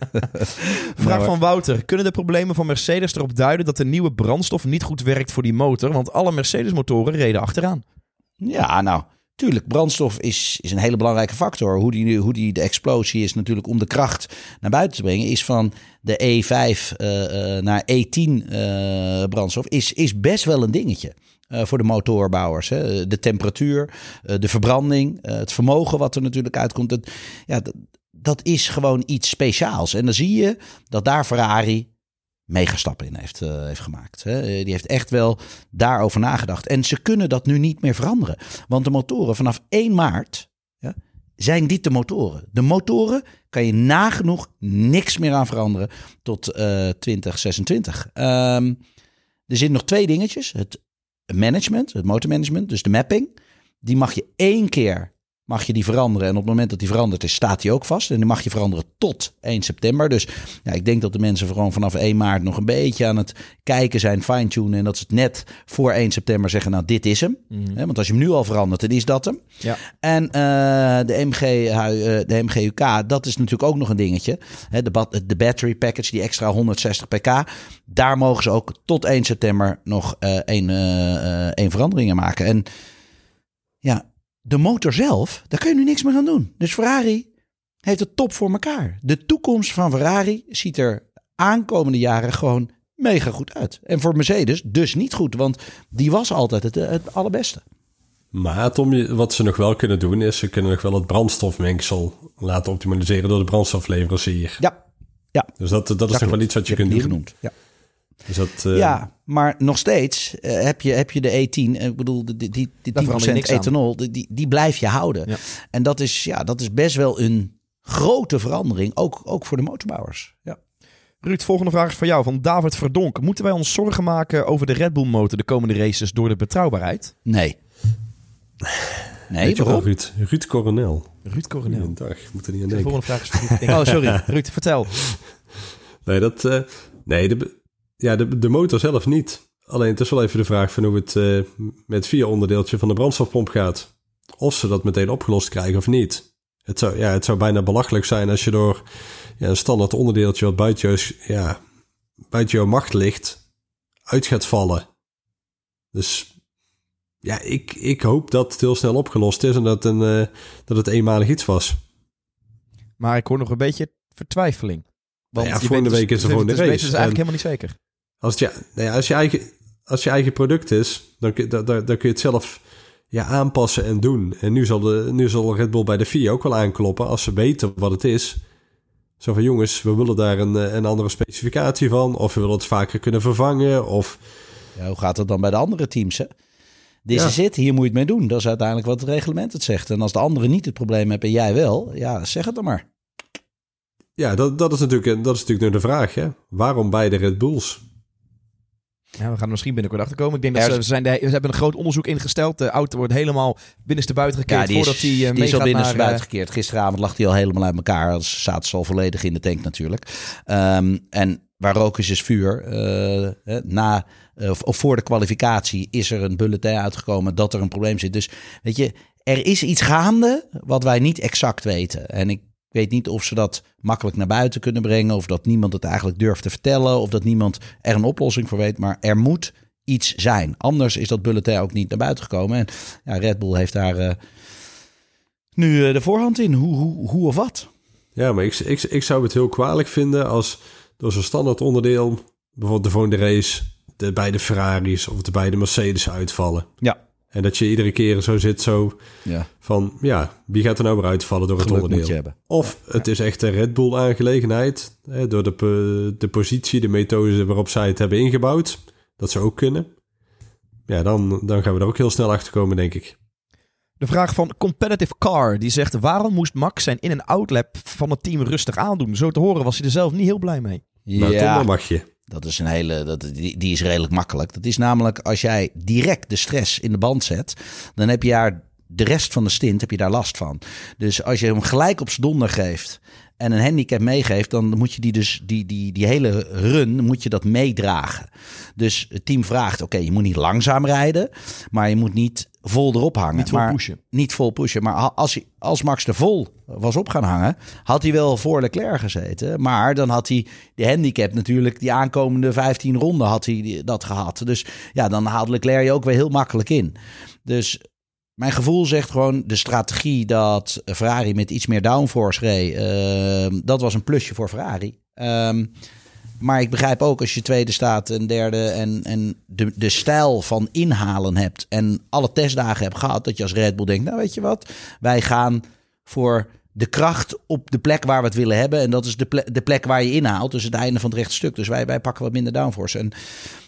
Vraag Nou, van Wouter. Kunnen de problemen van Mercedes erop duiden dat de nieuwe brandstof niet goed werkt voor die motor? Want alle Mercedes motoren reden achteraan. Ja, nou, Tuurlijk, brandstof is, is een hele belangrijke factor. Hoe die, hoe die de explosie is natuurlijk om de kracht naar buiten te brengen, is van de E5 uh, naar E10 uh, brandstof, is, is best wel een dingetje. Uh, voor de motorbouwers. Hè. De temperatuur, uh, de verbranding, het vermogen wat er natuurlijk uitkomt. Dat, ja, dat, is gewoon iets speciaals. En dan zie je dat daar Ferrari mega stappen in heeft, heeft gemaakt. Hè. Die heeft echt wel daarover nagedacht. En ze kunnen dat nu niet meer veranderen. Want de motoren vanaf 1 maart ja, zijn dit de motoren. De motoren kan je nagenoeg niks meer aan veranderen tot 2026. Um, er zitten nog twee dingetjes. Het management, het motormanagement, dus de mapping. Die mag je één keer mag je die veranderen. En op het moment dat die veranderd is, staat die ook vast. En die mag je veranderen tot 1 september. Dus ja, ik denk dat de mensen gewoon vanaf 1 maart nog een beetje aan het kijken zijn, fine-tunen. En dat ze het net voor 1 september zeggen, nou dit is hem. Mm -hmm. Want als je hem nu al verandert, dan is dat hem. Ja. En uh, de, MG, uh, de MGUK, dat is natuurlijk ook nog een dingetje. De, de battery package, die extra 160 pk. Daar mogen ze ook tot 1 september nog uh, één, één veranderingen maken. En ja, de motor zelf, daar kun je nu niks meer aan doen. Dus Ferrari heeft het top voor elkaar. De toekomst van Ferrari ziet er aankomende jaren gewoon mega goed uit. En voor Mercedes dus niet goed, want die was altijd het, het allerbeste. Maar Tom, wat ze nog wel kunnen doen, is ze kunnen nog wel het brandstofmengsel laten optimaliseren door de brandstofleverancier. Ja. ja. Dus dat, dat is nog wel iets wat je kunt doen. genoemd. Ja. Dus dat, uh... Ja, maar nog steeds uh, heb, je, heb je de E10. Ik bedoel, die, die, die 10% ethanol, die, die blijf je houden. Ja. En dat is, ja, dat is best wel een grote verandering, ook, ook voor de motorbouwers. Ja. Ruud, volgende vraag is voor jou, van David Verdonk. Moeten wij ons zorgen maken over de Red Bull motor de komende races door de betrouwbaarheid? Nee. Nee, Weet je waarom? wel, Ruud, Ruud Coronel. Ruud Coronel. Dag, moet er niet aan De denken. volgende vraag is voor Ruud. Oh, sorry. Ruud, vertel. Nee, dat, uh, nee de, ja, de, de motor zelf niet. Alleen het is wel even de vraag van hoe het uh, met vier onderdeeltje van de brandstofpomp gaat. Of ze dat meteen opgelost krijgen of niet. Het zou, ja, het zou bijna belachelijk zijn als je door ja, een standaard onderdeeltje wat buiten, jou, ja, buiten jouw macht ligt, uit gaat vallen. Dus ja, ik, ik hoop dat het heel snel opgelost is en dat, een, uh, dat het eenmalig iets was. Maar ik hoor nog een beetje vertwijfeling. Want nou ja, volgende week is er dus, gewoon de dus race. Dus eigenlijk helemaal niet zeker. Als, het je, nou ja, als, je eigen, als je eigen product is, dan, dan, dan, dan kun je het zelf ja, aanpassen en doen. En nu zal, de, nu zal Red Bull bij de FIA ook wel aankloppen als ze weten wat het is. Zo van jongens, we willen daar een, een andere specificatie van. Of we willen het vaker kunnen vervangen. Of... Ja, hoe gaat het dan bij de andere teams? Hè? Dit is het, hier moet je het mee doen. Dat is uiteindelijk wat het reglement het zegt. En als de andere niet het probleem hebben en jij wel, ja, zeg het dan maar. Ja, dat, dat, is, natuurlijk, dat is natuurlijk nu de vraag. Hè? Waarom beide Red Bulls? Ja, we gaan er misschien binnenkort achter komen. Ik denk dat ze, we, zijn de, we hebben een groot onderzoek ingesteld. De auto wordt helemaal binnenstebuiten gekeerd ja, voordat hij uh, die is al binnenstebuiten uh, gekeerd. Gisteravond lag hij al helemaal uit elkaar. Als zaten ze al volledig in de tank natuurlijk. Um, en waar rook is, is vuur. Uh, na, uh, of voor de kwalificatie is er een bulletin uitgekomen dat er een probleem zit. Dus weet je, er is iets gaande wat wij niet exact weten. En ik weet niet of ze dat makkelijk naar buiten kunnen brengen. Of dat niemand het eigenlijk durft te vertellen. Of dat niemand er een oplossing voor weet. Maar er moet iets zijn. Anders is dat bulletin ook niet naar buiten gekomen. En ja, Red Bull heeft daar uh, nu uh, de voorhand in. Hoe, hoe, hoe of wat? Ja, maar ik, ik, ik zou het heel kwalijk vinden als door zo'n standaard onderdeel... bijvoorbeeld de volgende race de beide Ferraris of de beide Mercedes uitvallen. Ja. En dat je iedere keer zo zit zo ja. van... ja, wie gaat er nou weer uitvallen door Geluk het onderdeel? Moet je hebben. Of het is echt een Red Bull aangelegenheid. Hè, door de, de positie, de methode waarop zij het hebben ingebouwd. Dat ze ook kunnen. Ja, dan, dan gaan we er ook heel snel achter komen, denk ik. De vraag van Competitive Car. Die zegt, waarom moest Max zijn in- en outlap van het team rustig aandoen? Zo te horen was hij er zelf niet heel blij mee. Nou, Tom, dan mag je. Dat is een hele, dat, die, die is redelijk makkelijk. Dat is namelijk als jij direct de stress in de band zet, dan heb je daar de rest van de stint heb je daar last van. Dus als je hem gelijk op z'n donder geeft en een handicap meegeeft, dan moet je die dus die, die, die hele run moet je dat meedragen. Dus het team vraagt: oké, je moet niet langzaam rijden, maar je moet niet vol erop hangen. Niet vol maar, pushen. Niet vol pushen. Maar als, hij, als Max er vol was op gaan hangen, had hij wel voor Leclerc gezeten. Maar dan had hij de handicap natuurlijk, die aankomende 15 ronden had hij dat gehad. Dus ja, dan haalde Leclerc je ook weer heel makkelijk in. Dus mijn gevoel zegt gewoon de strategie dat Ferrari met iets meer downforce reed. ehm, dat was een plusje voor Ferrari. Ehm, maar ik begrijp ook als je tweede staat en derde en, en de, de stijl van inhalen hebt en alle testdagen hebt gehad, dat je als Red Bull denkt, nou weet je wat, wij gaan voor de kracht op de plek waar we het willen hebben. En dat is de plek, de plek waar je inhaalt, dus het einde van het rechtstuk. Dus wij, wij pakken wat minder downforce. En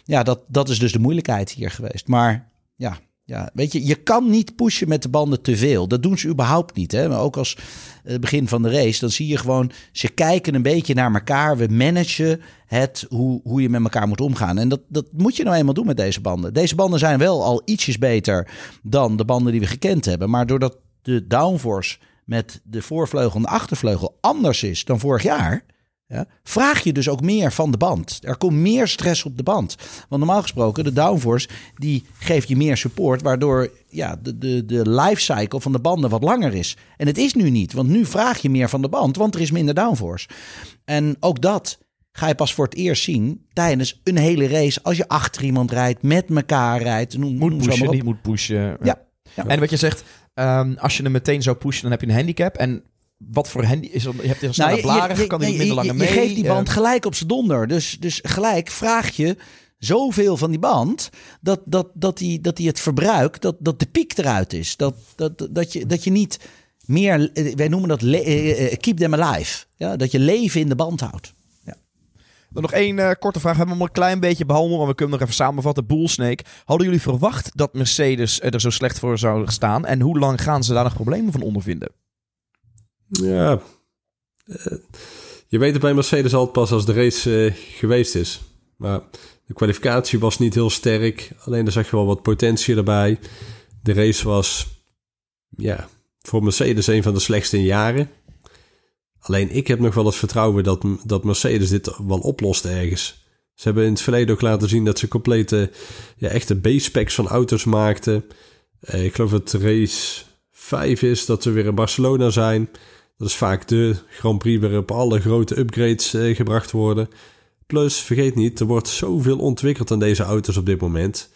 ja, dat, dat is dus de moeilijkheid hier geweest. Maar ja, ja, weet je, je kan niet pushen met de banden te veel. Dat doen ze überhaupt niet. Hè? Maar ook als het begin van de race, dan zie je gewoon, ze kijken een beetje naar elkaar. We managen het, hoe, hoe je met elkaar moet omgaan. En dat, dat moet je nou eenmaal doen met deze banden. Deze banden zijn wel al ietsjes beter dan de banden die we gekend hebben. Maar doordat de downforce met de voorvleugel en de achtervleugel anders is dan vorig jaar ja, vraag je dus ook meer van de band. Er komt meer stress op de band. Want normaal gesproken, de downforce, die geeft je meer support, waardoor ja, de, de, de lifecycle van de banden wat langer is. En het is nu niet, want nu vraag je meer van de band, want er is minder downforce. En ook dat ga je pas voor het eerst zien tijdens een hele race. Als je achter iemand rijdt, met elkaar rijdt. Noem, Moet noem pushen, niet moet pushen. Ja. Ja. En wat je zegt, ehm, als je hem meteen zou pushen, dan heb je een handicap. En wat voor handy is er? Je hebt snelle Nou, je- blaren, je- kan je- minder je- mee. geeft die band eh, gelijk op zijn donder. Dus, dus gelijk vraag je zoveel van die band dat, dat, dat, die, dat die het verbruik, dat, dat de piek eruit is. Dat, dat, dat, je, dat je niet meer, eh, wij noemen dat eh, keep them alive. Ja, dat je leven in de band houdt. Dan nog één eh, korte vraag. We hebben hem al een klein beetje behandeld, maar we kunnen nog even samenvatten. Bullsnake. Hadden jullie verwacht dat Mercedes er zo slecht voor zou staan? En hoe lang gaan ze daar nog problemen van ondervinden? Ja, eh, je weet het bij Mercedes altijd pas als de race eh, geweest is. Maar de kwalificatie was niet heel sterk. Alleen daar zag je wel wat potentie erbij. De race was, ja, voor Mercedes een van de slechtste in jaren. Alleen ik heb nog wel het vertrouwen dat, dat Mercedes dit wel oplost ergens. Ze hebben in het verleden ook laten zien dat ze complete, ja, echte B-specs van auto's maakten. Eh, ik geloof dat race 5 is, dat we weer in Barcelona zijn. Dat is vaak de Grand Prix waarop alle grote upgrades eh, gebracht worden. Plus, vergeet niet, er wordt zoveel ontwikkeld aan deze auto's op dit moment.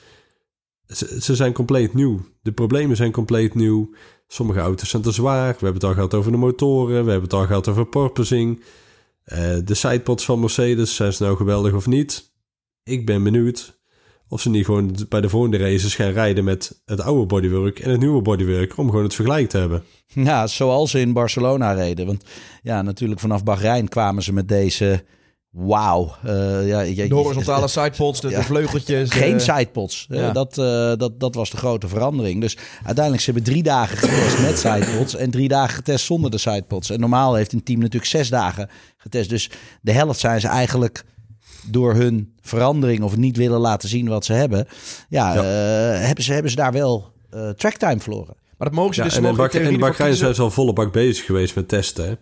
Ze, zijn compleet nieuw. De problemen zijn compleet nieuw. Sommige auto's zijn te zwaar. We hebben het al gehad over de motoren. We hebben het al gehad over porpoising. Eh, de sidepods van Mercedes, zijn ze nou geweldig of niet? Ik ben benieuwd of ze niet gewoon bij de volgende races gaan rijden met het oude bodywork en het nieuwe bodywork. Om gewoon het vergelijk te hebben. Ja, zoals ze in Barcelona reden. Want ja, natuurlijk vanaf Bahrein kwamen ze met deze... Wauw. eh, ja, je- De horizontale sidepods, de, Ja. de vleugeltjes. Geen eh, sidepods. Eh, ja. dat, eh, dat, dat was de grote verandering. Dus uiteindelijk ze hebben drie dagen getest met sidepods en drie dagen getest zonder de sidepods. En normaal heeft een team natuurlijk zes dagen getest. Dus de helft zijn ze eigenlijk door hun verandering of niet willen laten zien wat ze hebben. Ja, Ja. eh, hebben, ze, hebben ze daar wel eh tracktime verloren. Maar dat mogen ze Ja, dus en in, mogen Bak Bahrein kiezen. zijn ze al volle bak bezig geweest met testen. hè.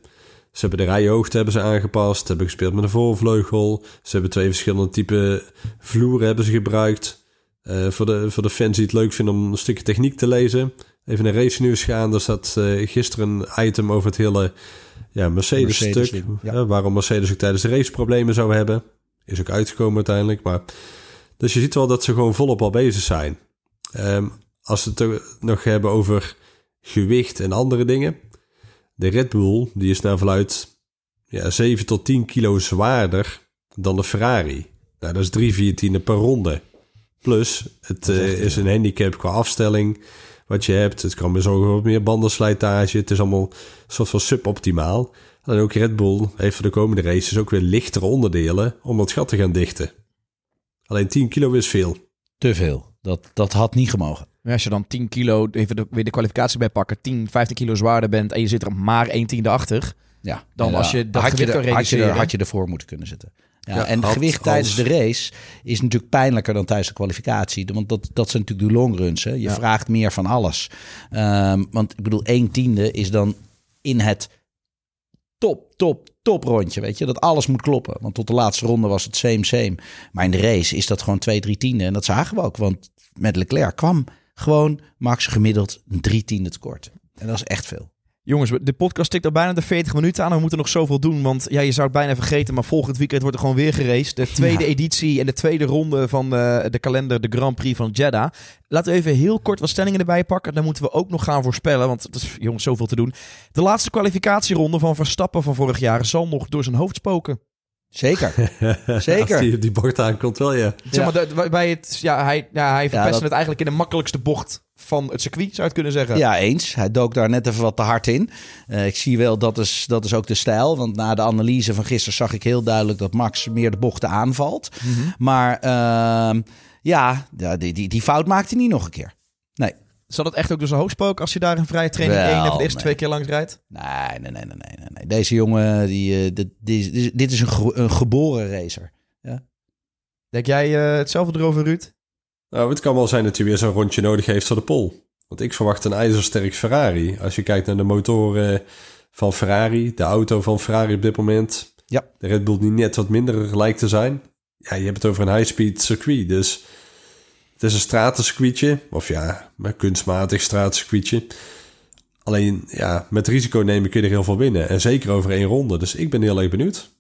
Ze hebben de rijhoogte hebben ze aangepast, hebben gespeeld met een voorvleugel. Ze hebben twee verschillende type vloeren hebben ze gebruikt. Eh, voor, de, voor de fans die het leuk vinden om een stukje techniek te lezen. Even naar race nieuws gaan. Er zat eh, gisteren een item over het hele ja, Mercedes-stuk. Ja. Waarom Mercedes ook tijdens de race problemen zou hebben. Is ook uitgekomen uiteindelijk. Maar, dus je ziet wel dat ze gewoon volop al bezig zijn. Ehm, als we het nog hebben over gewicht en andere dingen. De Red Bull die is naar verluid ja, 7 tot 10 kilo zwaarder dan de Ferrari. Nou, dat is drie viertiende per ronde. Plus, het eh, is een handicap qua afstelling wat je hebt. Het kan meer zorgen voor wat meer bandenslijtage. Het is allemaal een soort van suboptimaal. En ook Red Bull heeft voor de komende races ook weer lichtere onderdelen om dat gat te gaan dichten. Alleen 10 kilo is veel. Te veel. Dat, dat had niet gemogen. Als je dan 10 kilo, even de, weer de kwalificatie bij pakken, 10, 15 kilo zwaarder bent en je zit er maar 1 tiende achter. Ja, Dan Ja, als je dat had gewicht er, kan had je, er, had je ervoor moeten kunnen zitten. Ja, Ja, en het gewicht tijdens de race is natuurlijk pijnlijker dan tijdens de kwalificatie. Want dat, dat zijn natuurlijk de longruns. Hè. Je Ja. vraagt meer van alles. Ehm, want ik bedoel, 1 tiende is dan in het top, top, top rondje. Weet je, dat alles moet kloppen. Want tot de laatste ronde was het same, same. Maar in de race is dat gewoon 2, 3 tienden. En dat zagen we ook. Want met Leclerc kwam gewoon Max gemiddeld een drie tiende tekort. En dat is echt veel. Jongens, de podcast tikt al bijna de 40 minuten aan. We moeten nog zoveel doen, want ja, je zou het bijna vergeten. Maar volgend weekend wordt er gewoon weer geraced. De tweede Ja. editie en de tweede ronde van eh, de kalender, de Grand Prix van Jeddah. Laten we even heel kort wat stellingen erbij pakken. Dan moeten we ook nog gaan voorspellen, want het is jongens zoveel te doen. De laatste kwalificatieronde van Verstappen van vorig jaar zal nog door zijn hoofd spoken. Zeker. Zeker. Als die op die bocht aankomt, wel ja. Zeg maar, de- waarbij het, ja, hij, ja, hij verpestte dat- het eigenlijk in de makkelijkste bocht van het circuit, zou je het kunnen zeggen. Ja, eens. Hij dook daar net even wat te hard in. Eh, ik zie wel, dat is, dat is ook de stijl. Want na de analyse van gisteren zag ik heel duidelijk dat Max meer de bochten aanvalt. Mhm. Maar ehm, ja, ja, die, die, die fout maakt hij niet nog een keer. Nee. Zal het echt ook zijn hoofd spoken als je daar een vrije training één of de eerste nee. twee keer langs rijdt? Nee, nee, nee, nee, nee, nee. Deze jongen, die, eh, dit, is- dit is een, ge- een geboren racer. Denk jij eh, hetzelfde erover, Ruud? Nou, het kan wel zijn dat hij weer zo'n rondje nodig heeft voor de pol. Want ik verwacht een ijzersterk Ferrari. Als je kijkt naar de motoren van Ferrari, de auto van Ferrari op dit moment. Ja. De Red Bull die net wat minder lijkt te zijn. Ja, je hebt het over een high-speed circuit. Dus het is een stratencircuitje. Of ja, een kunstmatig stratencircuitje. Alleen, ja, met risico nemen kun je er heel veel winnen. En zeker over één ronde. Dus ik ben heel erg benieuwd.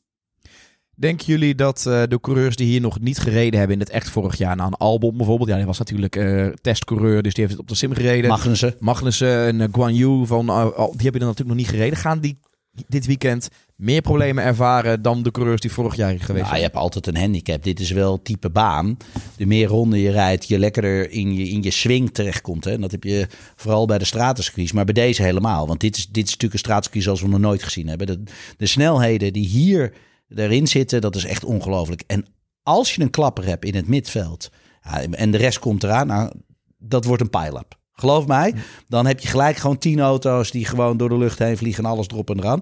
Denken jullie dat eh, de coureurs die hier nog niet gereden hebben in het echt vorig jaar, nou een Albon bijvoorbeeld, ja, die was natuurlijk eh, testcoureur, dus die heeft het op de sim gereden. Magnussen. Magnussen en uh, Guan Yu, van, eh, die hebben er natuurlijk nog niet gereden. Gaan die dit weekend meer problemen ervaren dan de coureurs die vorig jaar geweest Nou, je zijn? hebt altijd een handicap. Dit is wel type baan. De meer ronden je rijdt, je lekkerder in je, in je swing terechtkomt. Hè? En dat heb je vooral bij de stratencircuits, maar bij deze helemaal. Want dit is, dit is natuurlijk een stratencircuit zoals we nog nooit gezien hebben. De, de snelheden die hier erin zitten, dat is echt ongelooflijk. En als je een klapper hebt in het midveld ja, en de rest komt eraan, nou, dat wordt een pile-up. Geloof mij, dan heb je gelijk gewoon tien auto's die gewoon door de lucht heen vliegen en alles erop en eraan.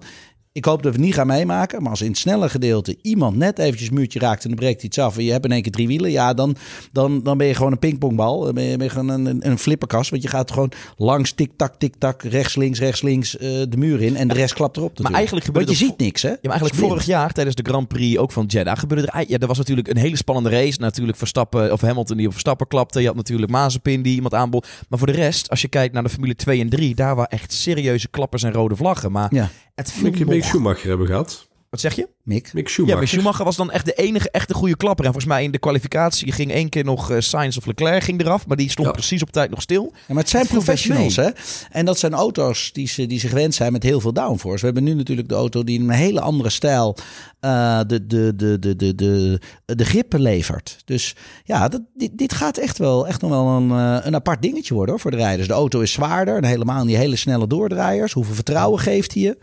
Ik hoop dat we het niet gaan meemaken. Maar als in het snelle gedeelte iemand net eventjes een muurtje raakt en dan breekt iets af. En je hebt in één keer drie wielen. Ja, dan, dan, dan ben je gewoon een pingpongbal. Dan ben je, ben je gewoon een, een, een flipperkast. Want je gaat gewoon langs tik-tak, tik-tak, rechts, links, rechts, links eh, de muur in. En de rest klapt erop. natuurlijk. eigenlijk gebeurt Want je ziet niks, hè? Ja, maar eigenlijk vorig jaar tijdens de Grand Prix ook van Jeddah gebeurde er... Ja, er was natuurlijk een hele spannende race. Natuurlijk Verstappen, of Hamilton die op Verstappen klapte. Je had natuurlijk Mazepin die iemand aanbod. Maar voor de rest, als je kijkt naar de Formule 2 en 3... daar waren echt serieuze klappers en rode vlaggen. Maar Ja, het viel. Schumacher hebben gehad. Wat zeg je? Mick. Mick Ja, Schumacher. maar Schumacher was dan echt de enige echte goede klapper. En volgens mij in de kwalificatie ging één keer nog eh, Sainz of Leclerc ging eraf. Maar die stond Ja. precies op tijd nog stil. Ja, maar het zijn professionals, hè? En dat zijn auto's die ze, die ze gewend zijn met heel veel downforce. We hebben nu natuurlijk de auto die in een hele andere stijl eh, de, de, de, de, de, de, de grippen levert. Dus ja, dat, dit, dit gaat echt wel echt nog wel een, eh, een apart dingetje worden hoor, voor de rijders. De auto is zwaarder en helemaal in die hele snelle doordraaiers. Hoeveel vertrouwen geeft hij je?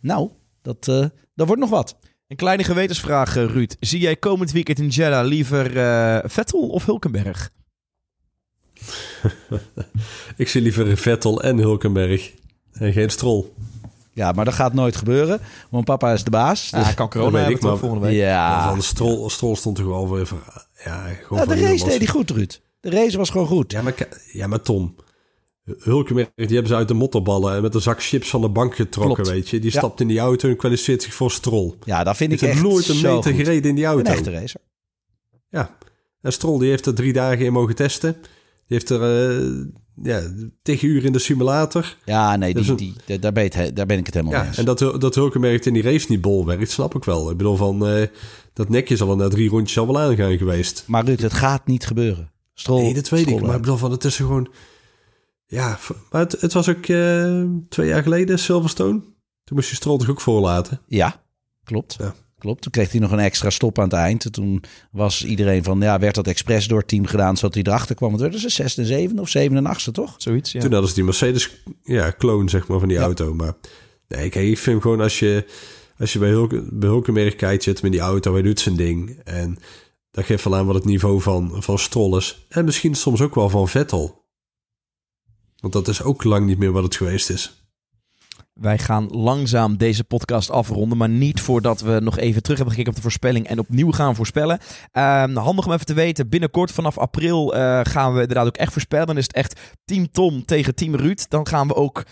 Nou, dat, eh, dat wordt nog wat. Een kleine gewetensvraag, eh, Ruud. Zie jij komend weekend in Jeddah liever eh, Vettel of Hulkenberg? Ik zie liever Vettel en Hulkenberg. En geen Stroll. Ja, maar dat gaat nooit gebeuren, want papa is de baas. Ja, hij kan corona dat weet hebben maar- volgende week. Maar ja, van Stroll, Stroll stond toch wel weer... voor- Ja, gewoon Ja, de race was- deed hij goed, Ruud. De race was gewoon goed. Ja, maar, ja, maar Tom... Hulkenberg, die hebben ze uit de mottenballen en met een zak chips van de bank getrokken, Klopt. weet je. Die Ja. stapt in die auto en kwalificeert zich voor Stroll. Ja, dat vind ik echt nooit een meter goed. gereden in die Een auto. echte racer. Ja. En Stroll die heeft er drie dagen in mogen testen. Die heeft er eh ja, tegen uur in de simulator. Ja, nee, die, een- die, daar, ben je het- daar ben ik het helemaal mee Ja, eens. en dat, dat Hulkenberg in die race niet bol werkt, snap ik wel. Ik bedoel, van, eh, dat nekje zal er na drie rondjes al wel aangaan geweest. Maar Ruud, het gaat niet gebeuren. Strol, Nee, dat weet ik. Stroll Maar ik bedoel, van, het is gewoon... Ja, maar het, het was ook eh, twee jaar geleden, Silverstone. Toen moest je Stroll toch ook voorlaten. Ja, klopt. Ja. Klopt. Toen kreeg hij nog een extra stop aan het eind. Toen was iedereen van, ja, werd dat expres door het team gedaan, zodat hij erachter kwam. Want werden ze zesde en zevende of zevende en achtste, toch? Zoiets, ja. Toen hadden ze die Mercedes ja, clone zeg maar, van die Ja. auto. Maar nee, kijk, ik vind gewoon als je, als je bij, Hulken, bij Hulkenberg kijkt, zit met die auto, hij doet zijn ding. En dat geeft wel aan wat het niveau van, van Stroll is. En misschien soms ook wel van Vettel. Want dat is ook lang niet meer wat het geweest is. Wij gaan langzaam deze podcast afronden, maar niet voordat we nog even terug hebben gekeken op de voorspelling en opnieuw gaan voorspellen. Ehm, handig om even te weten, binnenkort vanaf april eh, gaan we inderdaad ook echt voorspellen. Dan is het echt Team Tom tegen Team Ruud. Dan gaan we ook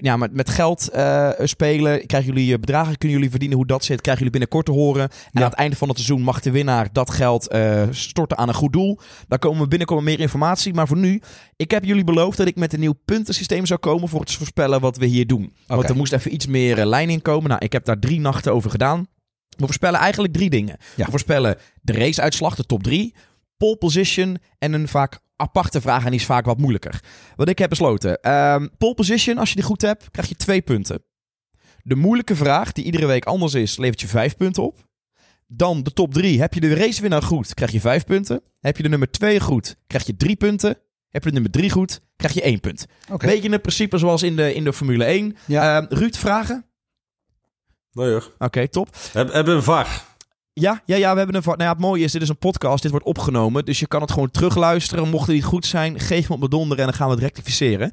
ja, met, met geld eh, spelen. Krijgen jullie eh, bedragen, kunnen jullie verdienen hoe dat zit, krijgen jullie binnenkort te horen. En Ja. aan het einde van het seizoen mag de winnaar dat geld storten aan een goed doel. Daar komen we binnenkort meer informatie. Maar voor nu, ik heb jullie beloofd dat ik met een nieuw puntensysteem zou komen voor het voorspellen wat we hier doen. Er moest even iets meer eh, lijn in komen. Nou, ik heb daar drie nachten over gedaan. We voorspellen eigenlijk drie dingen. Ja. We voorspellen de raceuitslag, de top drie, pole position en een vaak aparte vraag en die is vaak wat moeilijker. Wat ik heb besloten. ehm pole position, als je die goed hebt, krijg je twee punten. De moeilijke vraag, die iedere week anders is, levert je vijf punten op. Dan de top drie. Heb je de racewinnaar goed, krijg je vijf punten. Heb je de nummer twee goed, krijg je drie punten. Heb je nummer drie goed, krijg je één punt. Oké. Beetje het principe zoals in de, in de Formule 1. Ja. Ehm, Ruud, vragen? Nou hoor. Oké, top. Heb, hebben een VAR. Ja, ja, ja, we hebben een... va- Nou ja, het mooie is, dit is een podcast. Dit wordt opgenomen. Dus je kan het gewoon terugluisteren. Mocht het niet goed zijn, geef me op mijn donder en dan gaan we het rectificeren.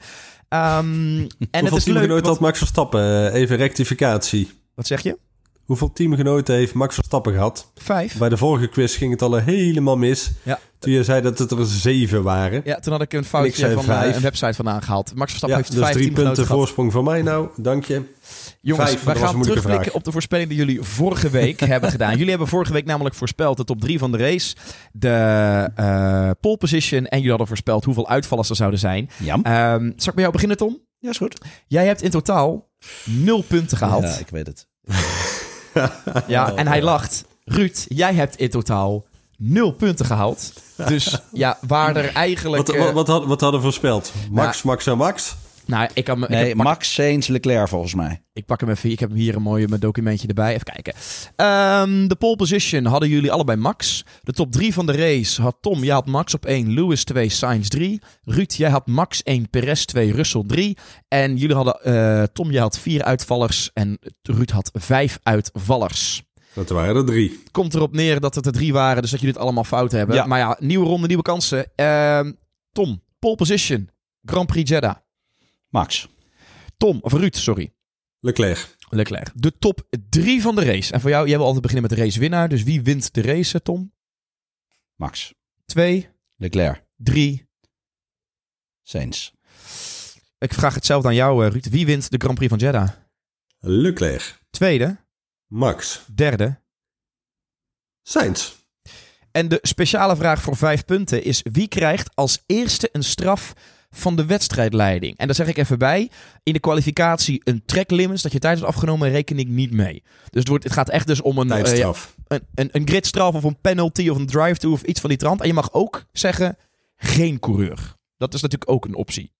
Ehm, en het is leuk. wat- had Max Verstappen? Eh, Even rectificatie. Wat zeg je? Hoeveel teamgenoten heeft Max Verstappen gehad? Vijf. Bij de vorige quiz ging het al helemaal mis. Ja. Toen je zei dat het er zeven waren. Ja, toen had ik een foutje van eh, vijf. een website vandaan gehaald. Max Verstappen Ja, heeft dus vijf drie punten gehad. voorsprong van mij nou. Dank je. Jongens, Vijf, was gaan terugblikken vraag. op de voorspelling die jullie vorige week hebben gedaan. Jullie hebben vorige week namelijk voorspeld de top 3 van de race, de eh pole position en jullie hadden voorspeld hoeveel uitvallers er zouden zijn. Jam. Ehm, zal ik bij jou beginnen, Tom? Ja, is goed. Jij hebt in totaal nul punten gehaald. Ja, ik weet het. Ja, en hij lacht. Ruud, jij hebt in totaal nul punten gehaald. Dus ja, waar er eigenlijk... Wat, eh, wat, wat, had- wat hadden we voorspeld? Max, Max en Max? Nou, ik, kan, ik, Nee, pak, Max, Sainz, Leclerc volgens mij. ik pak hem even. Ik heb hier een mooi mijn documentje erbij. Even kijken. Ehm, de pole position hadden jullie allebei Max. De top 3 van de race had Tom. Jij had Max op 1, Lewis 2, Sainz 3. Ruud, jij had Max 1, Perez 2, Russell 3. En jullie hadden... eh, Tom, jij had 4 uitvallers. En Ruud had 5 uitvallers. Dat waren er drie. komt erop neer dat het er drie waren, dus dat jullie het allemaal fout hebben. Ja. Maar ja, nieuwe ronde, nieuwe kansen. Ehm, Tom, pole position, Grand Prix Jeddah. Max. Tom, of Ruud, sorry. Leclerc. Leclerc. De top drie van de race. En voor jou, jij wil altijd beginnen met de racewinnaar. Dus wie wint de race, Tom? Max. Twee, Leclerc. drie. Sainz. Ik vraag hetzelfde aan jou, eh, Ruud. Wie wint de Grand Prix van Jeddah? Leclerc. Tweede, Max. derde. Sainz. En de speciale vraag voor vijf punten is: wie krijgt als eerste een straf van de wedstrijdleiding? En daar zeg ik even bij: in de kwalificatie een track limits dat je tijd is afgenomen, reken ik niet mee. Dus het, wordt, het gaat echt dus om een, ja, Tijdstraf. een, een, een gridstraf of een penalty of een drive-to of iets van die trant. En je mag ook zeggen: geen coureur. Dat is natuurlijk ook een optie.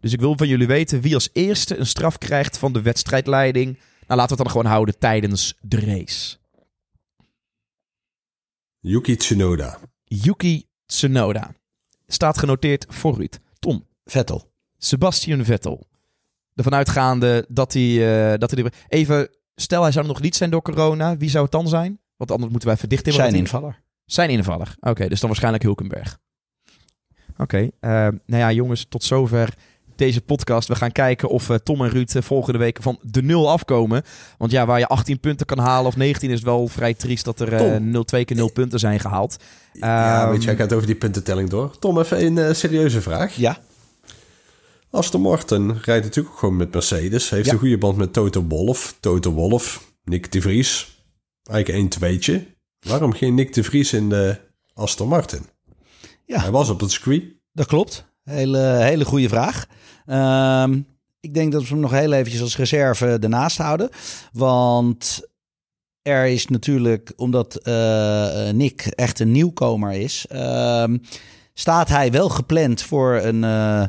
Dus ik wil van jullie weten wie als eerste een straf krijgt van de wedstrijdleiding. Nou, laten we het dan gewoon houden tijdens de race. Yuki Tsunoda. Yuki Tsunoda. Staat genoteerd voor Ruud. Vettel. Sebastian Vettel. Ervan uitgaande dat hij, eh, dat hij... er- Even, stel hij zou nog niet zijn door corona. Wie zou het dan zijn? Want anders moeten wij even dicht in Zijn wat hij- invaller. Zijn invaller. Oké, dus dan waarschijnlijk Hulkenberg. Oké, eh, nou ja jongens, tot zover deze podcast. We gaan kijken of eh, Tom en Ruud eh, volgende week van de nul afkomen. Want ja, waar je 18 punten kan halen of 19 is het wel vrij triest dat er eh, Tom. 0, 2 keer 0 punten zijn gehaald. ja, Ehm, weet je, hij gaat over die puntentelling door. Tom, even een serieuze vraag. Ja. Aston Martin rijdt natuurlijk ook gewoon met Mercedes. Heeft Ja. een goede band met Toto Wolff. Toto Wolff, Nick de Vries. Eigenlijk één tweetje. Waarom geen Nick de Vries in de Aston Martin? Ja. Hij was op het circuit. Dat klopt. Hele, hele goede vraag. Ehm, ik denk dat we hem nog heel eventjes als reserve ernaast houden. Want er is natuurlijk, omdat eh, Nick echt een nieuwkomer is, ehm, staat hij wel gepland voor een, eh,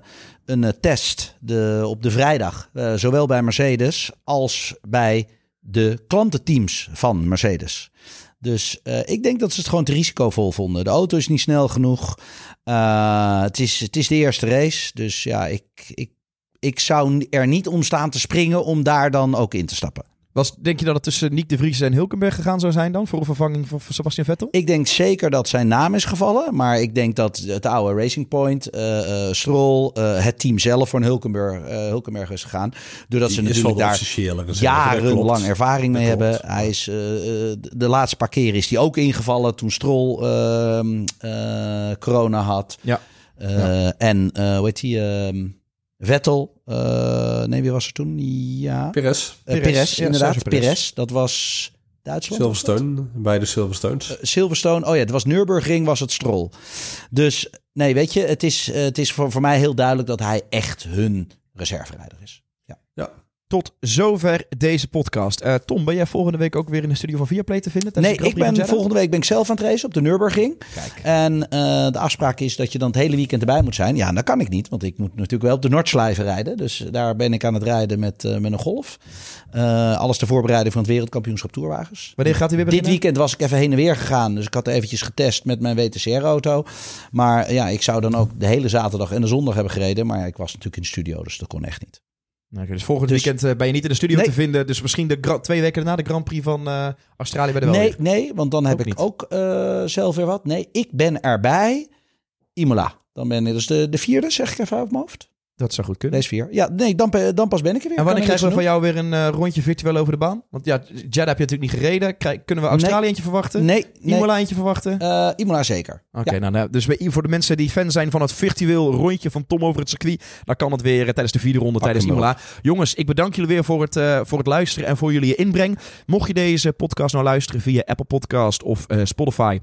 een eh, test de, op de vrijdag. Eh, zowel bij Mercedes als bij de klantenteams van Mercedes. Dus eh, ik denk dat ze het gewoon te risicovol vonden. De auto is niet snel genoeg. Het, is, het is de eerste race. Dus ja, ik, ik, ik zou er niet om staan te springen om daar dan ook in te stappen. Was, denk je dat het tussen Nick de Vries en Hulkenberg gegaan zou zijn dan? Voor een vervanging van Sebastian Vettel? Ik denk zeker dat zijn naam is gevallen. Maar ik denk dat het oude Racing Point, uh, uh, Stroll, uh, het team zelf voor een Hulkenberg, Hulkenberg is gegaan. Doordat Die ze natuurlijk daar jarenlang ervaring mee hebben. Hij is, uh, de laatste paar keren is hij ook ingevallen toen Stroll uh, corona had. Ja. ja. En hoe heet hij? Vettel, uh, nee, wie was er toen? Ja. Perez. Uh, Perez, Perez ja, inderdaad. Perez. Perez. dat was Duitsland. Silverstone, beide Silverstones. Uh, Silverstone, oh ja, het was Nürburgring, was het Stroll. Dus nee, weet je, het is, het is voor, voor mij heel duidelijk dat hij echt hun reserverijder is. Ja. ja. Tot zover deze podcast. Uh, Tom, ben jij volgende week ook weer in de studio van Viaplay te vinden? Nee, ik ben volgende week ben ik zelf aan het racen op de Nürburgring. Kijk. En uh, de afspraak is dat je dan het hele weekend erbij moet zijn. Ja, dat kan ik niet, want ik moet natuurlijk wel op de Noordslijven rijden. Dus daar ben ik aan het rijden met, uh, met een golf. alles te voorbereiden voor het wereldkampioenschap Tourwagens. Wanneer gaat hij weer beginnen? Dit weekend was ik even heen en weer gegaan. Dus ik had eventjes getest met mijn WTCR-auto. Maar ja, ik zou dan ook de hele zaterdag en de zondag hebben gereden. Maar ja, ik was natuurlijk in de studio, dus dat kon echt niet. Okay, dus volgend dus, weekend uh, ben je niet in de studio nee. te vinden. Dus misschien de twee weken daarna de Grand Prix van uh, Australië bij de Nee, nee, want dan heb ook ik niet. ook uh, zelf weer wat. Nee, ik ben erbij. Imola. Dan ben ik dus de, de vierde, zeg ik even uit mijn hoofd. Dat zou goed kunnen. Deze vier. Ja, nee, dan, dan pas ben ik er weer. En wanneer krijgen we van jou weer een uh, rondje virtueel over de baan? Want ja, Jeddah heb je natuurlijk niet gereden. Kunnen we Australië nee. eentje verwachten? Nee. nee. Imola eentje verwachten? Uh, Imola zeker. Oké, okay, ja. nou, dus voor de mensen die fan zijn van het virtueel rondje van Tom over het circuit, dan kan het weer uh, tijdens de vierde ronde Pak tijdens Imola. Jongens, ik bedank jullie weer voor het, voor het luisteren en voor jullie inbreng. Mocht je deze podcast nou luisteren via Apple Podcast of Spotify,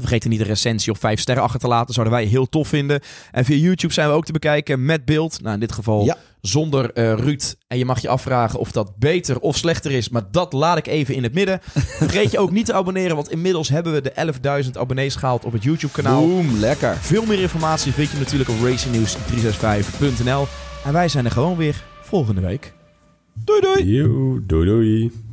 Vergeet niet een recensie of vijf sterren achter te laten. Zouden wij heel tof vinden. En via YouTube zijn we ook te bekijken met beeld. Nou, in dit geval ja. zonder uh, Ruud. En je mag je afvragen of dat beter of slechter is. Maar dat laat ik even in het midden. Vergeet je ook niet te abonneren. Want inmiddels hebben we de 11.000 abonnees gehaald op het YouTube-kanaal. Boom, lekker. Veel meer informatie vind je natuurlijk op racingnews365.nl. En wij zijn er gewoon weer volgende week. Doei doei. Yo, doei doei.